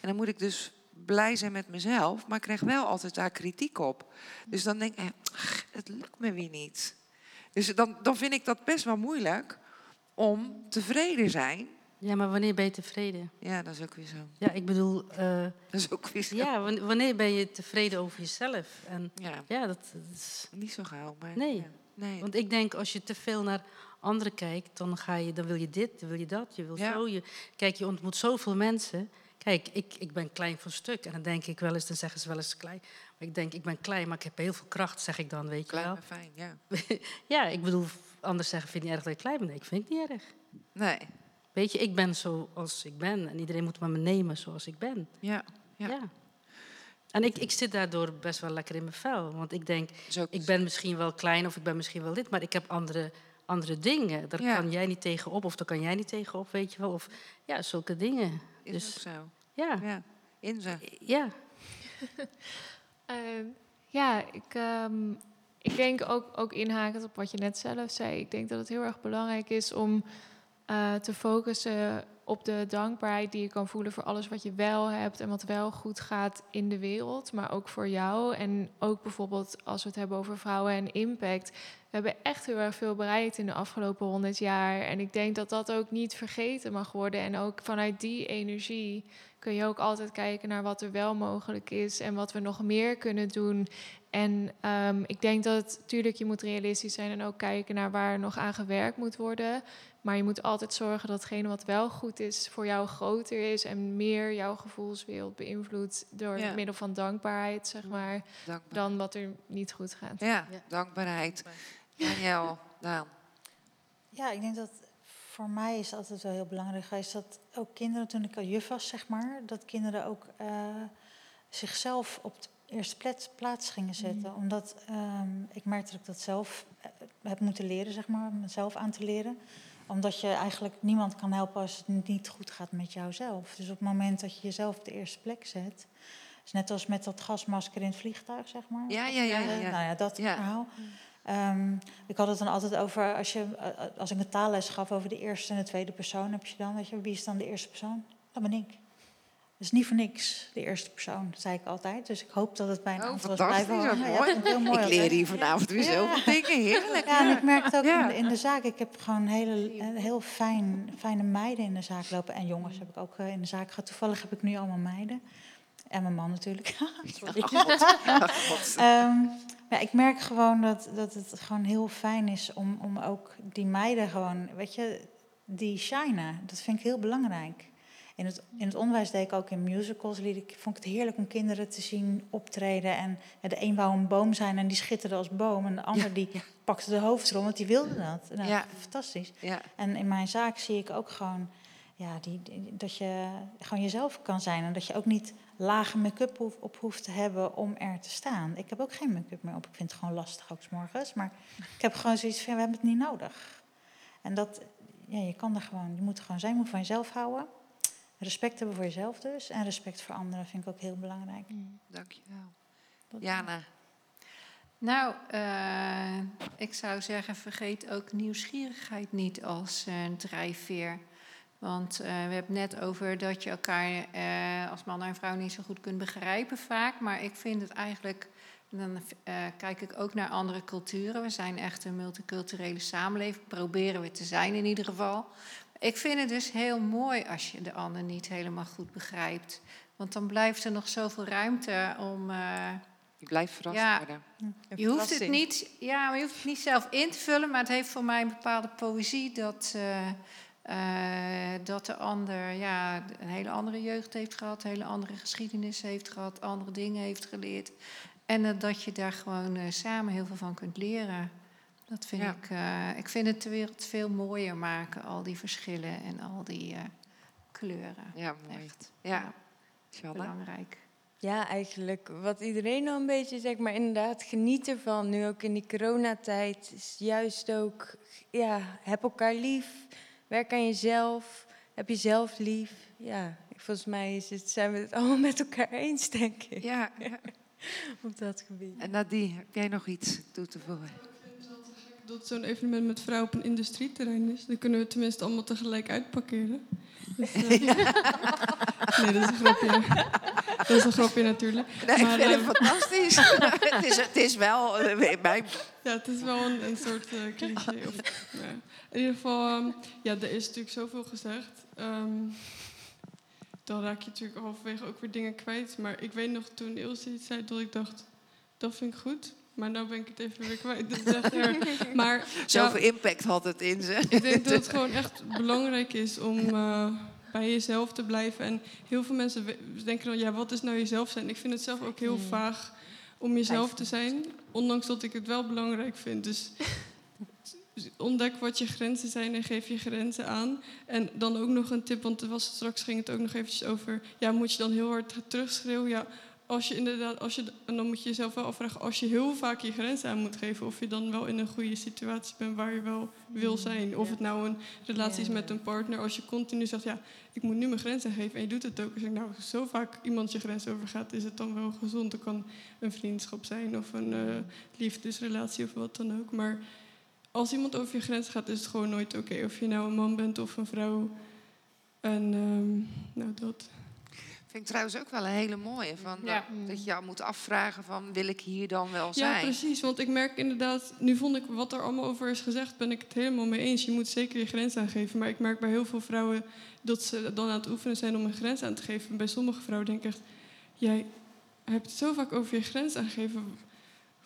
En dan moet ik dus blij zijn met mezelf, maar ik krijg wel altijd daar kritiek op. Dus dan denk ik, eh, het lukt me weer niet. Dus dan, dan vind ik dat best wel moeilijk om tevreden zijn. ja, maar wanneer ben je tevreden? Ja, dat is ook weer zo. Ja, ik bedoel, eh, Dat is ook weer zo. ja, wan- wanneer ben je tevreden over jezelf? En Ja, ja, dat, dat is, niet zo gauw, maar... Nee. ja. nee. want ik denk als je te veel naar anderen kijkt, dan ga je, dan wil je dit, dan wil je dat, je wil Ja. zo. Je, kijk, je ontmoet zoveel mensen. Kijk, ik, ik ben klein van stuk en dan denk ik wel eens, dan zeggen ze wel eens klein. Maar ik denk, ik ben klein, maar ik heb heel veel kracht, zeg ik dan, weet je Klein wel. maar fijn, ja. Ja, ik bedoel, anders zeggen, vind je niet erg dat ik klein ben? Nee, ik vind het niet erg. Nee, Weet je, ik ben zoals ik ben en iedereen moet me nemen zoals ik ben. ja. Ja. Ja. En ik, ik zit daardoor best wel lekker in mijn vel. Want ik denk, ik ben misschien wel klein of ik ben misschien wel dit, maar ik heb andere, andere dingen. Daar Ja. kan jij niet tegenop of daar kan jij niet tegenop, weet je wel. Of ja, zulke dingen. is dus- ook zo. Ja, Ja, in ze. ja. Ehm, ja, ik, ehm, ik denk ook, ook inhakend op wat je net zelf zei. Ik denk dat het heel erg belangrijk is om eh, te focussen op de dankbaarheid die je kan voelen voor alles wat je wel hebt en wat wel goed gaat in de wereld, maar ook voor jou. En ook bijvoorbeeld als we het hebben over vrouwen en impact. we hebben echt heel erg veel bereikt in de afgelopen honderd jaar. En ik denk dat dat ook niet vergeten mag worden. En ook vanuit die energie kun je ook altijd kijken naar wat er wel mogelijk is en wat we nog meer kunnen doen. En ehm, ik denk dat natuurlijk je moet realistisch zijn en ook kijken naar waar nog aan gewerkt moet worden. Maar je moet altijd zorgen dat hetgene wat wel goed is voor jou groter is en meer jouw gevoelswereld beïnvloedt door Ja. middel van dankbaarheid, zeg maar, Dankbaar. dan wat er niet goed gaat. Ja, dankbaarheid. Daniel, Daan. Ja, ik denk dat voor mij is altijd wel heel belangrijk geweest dat ook kinderen, toen ik al juf was, zeg maar, dat kinderen ook eh, zichzelf op de eerste plaats, plaats gingen zetten. Omdat ehm, ik merkte dat ik dat zelf eh, heb moeten leren, zeg maar, mezelf aan te leren. Omdat je eigenlijk niemand kan helpen als het niet goed gaat met jouzelf. Dus op het moment dat je jezelf op de eerste plek zet, is net als met dat gasmasker in het vliegtuig, zeg maar. Ja, ja, ja, ja, ja. Nou ja, dat verhaal. Ehm, ik had het dan altijd over, als, je, als ik een taalles gaf over de eerste en de tweede persoon, heb je dan, weet je, wie is dan de eerste persoon? Dat ben ik. Is niet voor niks, de eerste persoon, zei ik altijd. Dus ik hoop dat het bij een Oh, aantal hangen. Ja, mooi. heel mooi ik leer hier vanavond weer zoveel dingen. Heerlijk. Ja, en ik merk het ook in, de, in de zaak. Ik heb gewoon hele, eh, heel fijn, fijne meiden in de zaak lopen. En jongens heb ik ook eh, in de zaak gehad. Toevallig heb ik nu allemaal meiden. En mijn man natuurlijk. Sorry. Ehm, ja, ik merk gewoon dat, dat het gewoon heel fijn is om, om ook die meiden gewoon, weet je, die shinen. Dat vind ik heel belangrijk. In het, in het onderwijs deed ik ook in musicals. liet Ik vond ik het heerlijk om kinderen te zien optreden. En ja, de een wou een boom zijn en die schitterde als boom. En de ander die pakte de hoofdrol, want die wilde dat. Nou, Ja. Fantastisch. Ja. En in mijn zaak zie ik ook gewoon ja, die, dat je gewoon jezelf kan zijn. En dat je ook niet lage make-up hoef- op hoeft te hebben om er te staan. Ik heb ook geen make-up meer op. Ik vind het gewoon lastig, ook 's morgens. Maar ik heb gewoon zoiets van, we hebben het niet nodig. En dat, ja, je kan er gewoon, je moet er gewoon zijn, je moet van jezelf houden. Respect hebben voor jezelf dus. En respect voor anderen vind ik ook heel belangrijk. Dankjewel. Jana. Nou, eh, ik zou zeggen, vergeet ook nieuwsgierigheid niet als eh, drijfveer. Want eh, we hebben het net over dat je elkaar eh, als man en vrouw niet zo goed kunt begrijpen vaak. Maar ik vind het eigenlijk, dan eh, kijk ik ook naar andere culturen. We zijn echt een multiculturele samenleving, proberen we te zijn in ieder geval. Ik vind het dus heel mooi als je de ander niet helemaal goed begrijpt. Want dan blijft er nog zoveel ruimte om... eh, Je blijft verrast Ja. worden. je hoeft het niet, ja, maar je hoeft het niet zelf in te vullen, maar het heeft voor mij een bepaalde poëzie dat, eh, eh, dat de ander ja, een hele andere jeugd heeft gehad, een hele andere geschiedenis heeft gehad, andere dingen heeft geleerd. En eh, dat je daar gewoon eh, samen heel veel van kunt leren. Dat vind Ja. ik, eh, ik vind het de wereld veel mooier maken, al die verschillen en al die eh, kleuren. Ja, mooi. Echt Ja. Shanna. belangrijk. Ja, eigenlijk wat iedereen al een beetje zegt, maar inderdaad geniet ervan. Nu ook in die coronatijd is juist ook, ja, heb elkaar lief, werk aan jezelf, heb jezelf lief. Ja, volgens mij is het, zijn we het allemaal met elkaar eens, denk ik, Ja, ja. op dat gebied. En Nadie, heb jij nog iets toe te voegen? Dat zo'n evenement met vrouwen op een industrieterrein is. Dan kunnen we tenminste allemaal tegelijk uitparkeren. Dus, eh, nee, dat is een grapje. Dat is een grapje natuurlijk. Nee, Maar, ik vind het eh, fantastisch. het, is, het is wel bij Ja, het is wel een, een soort eh, cliché. Of, ja. In ieder geval, ehm, ja, er is natuurlijk zoveel gezegd. Ehm, dan raak je natuurlijk halverwege ook weer dingen kwijt. Maar ik weet nog toen Ilse iets zei dat ik dacht, dat vind ik goed. Maar nu ben ik het even weer kwijt. Dat is echt erg. Maar ja, Zoveel impact had het in ze. ik denk dat het gewoon echt belangrijk is om eh, bij jezelf te blijven. En heel veel mensen denken dan, ja, wat is nou jezelf zijn? Ik vind het zelf ook heel vaag om jezelf te zijn. Ondanks dat ik het wel belangrijk vind. Dus ontdek wat je grenzen zijn en geef je grenzen aan. En dan ook nog een tip, want er was, straks ging het ook nog eventjes over... Ja, moet je dan heel hard terugschreeuwen? Ja, als je inderdaad, als je, en dan moet je jezelf wel afvragen... als je heel vaak je grenzen aan moet geven... of je dan wel in een goede situatie bent waar je wel wil zijn. Of het nou een relatie is met een partner. Als je continu zegt, ja, ik moet nu mijn grenzen geven... en je doet het ook. Als je nou zo vaak iemand je grens overgaat... is het dan wel gezond. Het kan een vriendschap zijn of een eh, liefdesrelatie of wat dan ook. Maar als iemand over je grens gaat, is het gewoon nooit oké. Of je nou een man bent of een vrouw. En ehm, nou, dat. Vind ik trouwens ook wel een hele mooie. Van Ja. dat, dat je jou moet afvragen van, wil ik hier dan wel Ja, zijn? precies. Want ik merk inderdaad, nu vond ik wat er allemaal over is gezegd, ben ik het helemaal mee eens. Je moet zeker je grens aangeven. Maar ik merk bij heel veel vrouwen dat ze dan aan het oefenen zijn om een grens aan te geven. Bij sommige vrouwen denk ik echt, jij hebt het zo vaak over je grens aangeven.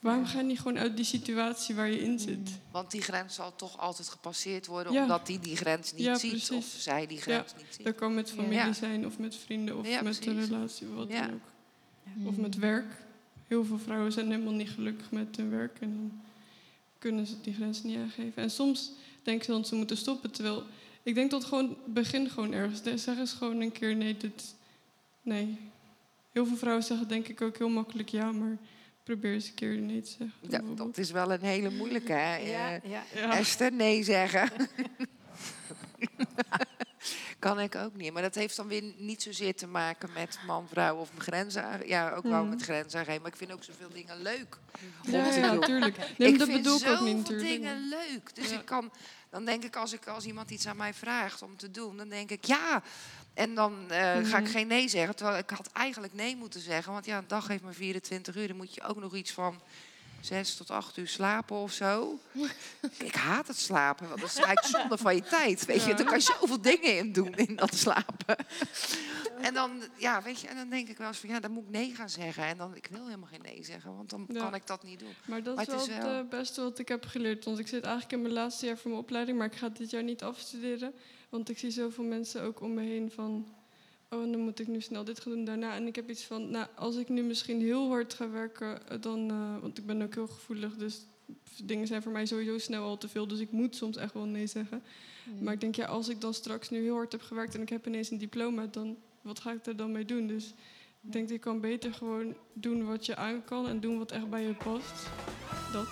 Waarom ga je niet gewoon uit die situatie waar je in zit? Want die grens zal toch altijd gepasseerd worden, Ja. omdat die die grens niet Ja, ziet. precies. Of zij die grens niet ziet. Dat kan met familie Ja. zijn of met vrienden of Ja, met een precies. relatie, wat Ja. dan ook. Of met werk. Heel veel vrouwen zijn helemaal niet gelukkig met hun werk en dan kunnen ze die grens niet aangeven. En soms denken ze dan ze moeten stoppen, terwijl ik denk dat gewoon begin gewoon ergens. Zeg eens gewoon een keer nee, dit, nee. Heel veel vrouwen zeggen denk ik ook heel makkelijk ja, maar probeer eens een keer nee te zeggen. Ja, bijvoorbeeld. dat is wel een hele moeilijke, hè? Ja, Eh, ja. Ja. Esther, nee zeggen. kan ik ook niet. Maar dat heeft dan weer niet zozeer te maken met man, vrouw of grenzen. Ja, ook wel Mhm. met grenzen aangeven. Maar ik vind ook zoveel dingen leuk. om Ja, te ja, doen. natuurlijk. Nee, ik dat vind bedoel ik ook zoveel niet natuurlijk. dingen leuk. Dus Ja. ik kan, dan denk ik als, ik, als iemand iets aan mij vraagt om te doen, dan denk ik ja. En dan eh, ga ik Mhm. geen nee zeggen. Terwijl ik had eigenlijk nee moeten zeggen. Want ja, een dag heeft maar 24 uur. Dan moet je ook nog iets van 6 tot 8 uur slapen of zo. ik haat het slapen. Want dat is eigenlijk zonde van je tijd. Weet je, er kan je zoveel dingen in doen in dat slapen. En dan, ja, weet je, en dan denk ik wel eens van ja, dan moet ik nee gaan zeggen. En dan, ik wil helemaal geen nee zeggen, want dan Ja. kan ik dat niet doen. Maar dat Maar is het wel het wel- eh, beste wat ik heb geleerd. Want ik zit eigenlijk in mijn laatste jaar van mijn opleiding, maar ik ga dit jaar niet afstuderen. Want ik zie zoveel mensen ook om me heen van. Oh, dan moet ik nu snel dit gaan doen daarna. En ik heb iets van, nou, als ik nu misschien heel hard ga werken, eh, dan. eh, want ik ben ook heel gevoelig, dus dingen zijn voor mij sowieso snel al te veel. Dus ik moet soms echt wel nee zeggen. Maar ik denk, ja, als ik dan straks nu heel hard heb gewerkt en ik heb ineens een diploma, dan wat ga ik er dan mee doen? Dus ik denk, je kan beter gewoon doen wat je aan kan en doen wat echt bij je past. Dat.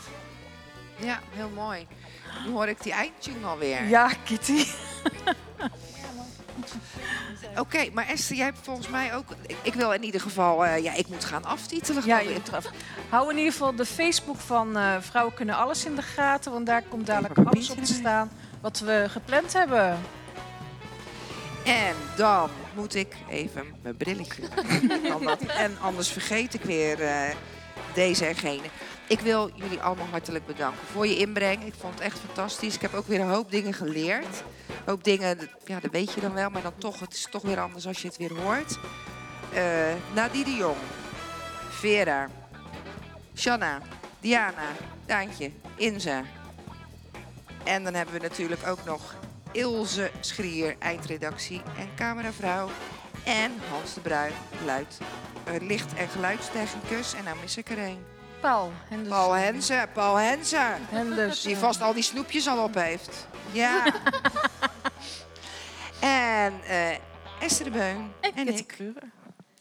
Ja, heel mooi. Nu hoor ik die eindtune alweer. Ja, Kitty. Oké, maar Esther, jij hebt volgens mij ook... Ik, ik wil in ieder geval... eh, ja, ik moet gaan aftitelen. Ja, je moet. Hou in ieder geval de Facebook van eh, Vrouwen Kunnen Alles in de gaten. Want daar komt dadelijk alles op te staan wat we gepland hebben. En dan moet ik even mijn brilletje. En anders vergeet ik weer eh, deze en gene. Ik wil jullie allemaal hartelijk bedanken voor je inbreng. Ik vond het echt fantastisch. Ik heb ook weer een hoop dingen geleerd. Hoop dingen, ja, dat weet je dan wel. Maar dan toch, het is toch weer anders als je het weer hoort. Nadie de Jong. Vera. Shanna. Diana. Daantje. Inze. En dan hebben we natuurlijk ook nog Ilse Schrier, eindredactie en cameravrouw. En Hans de Bruin, luid, eh, licht- en geluidstechnicus. En nou mis ik er een. Paul. En dus, Paul Hensen, Paul. En dus, Die vast al die snoepjes al op heeft. Ja. en eh, Esther de Beun en, Kitty ik.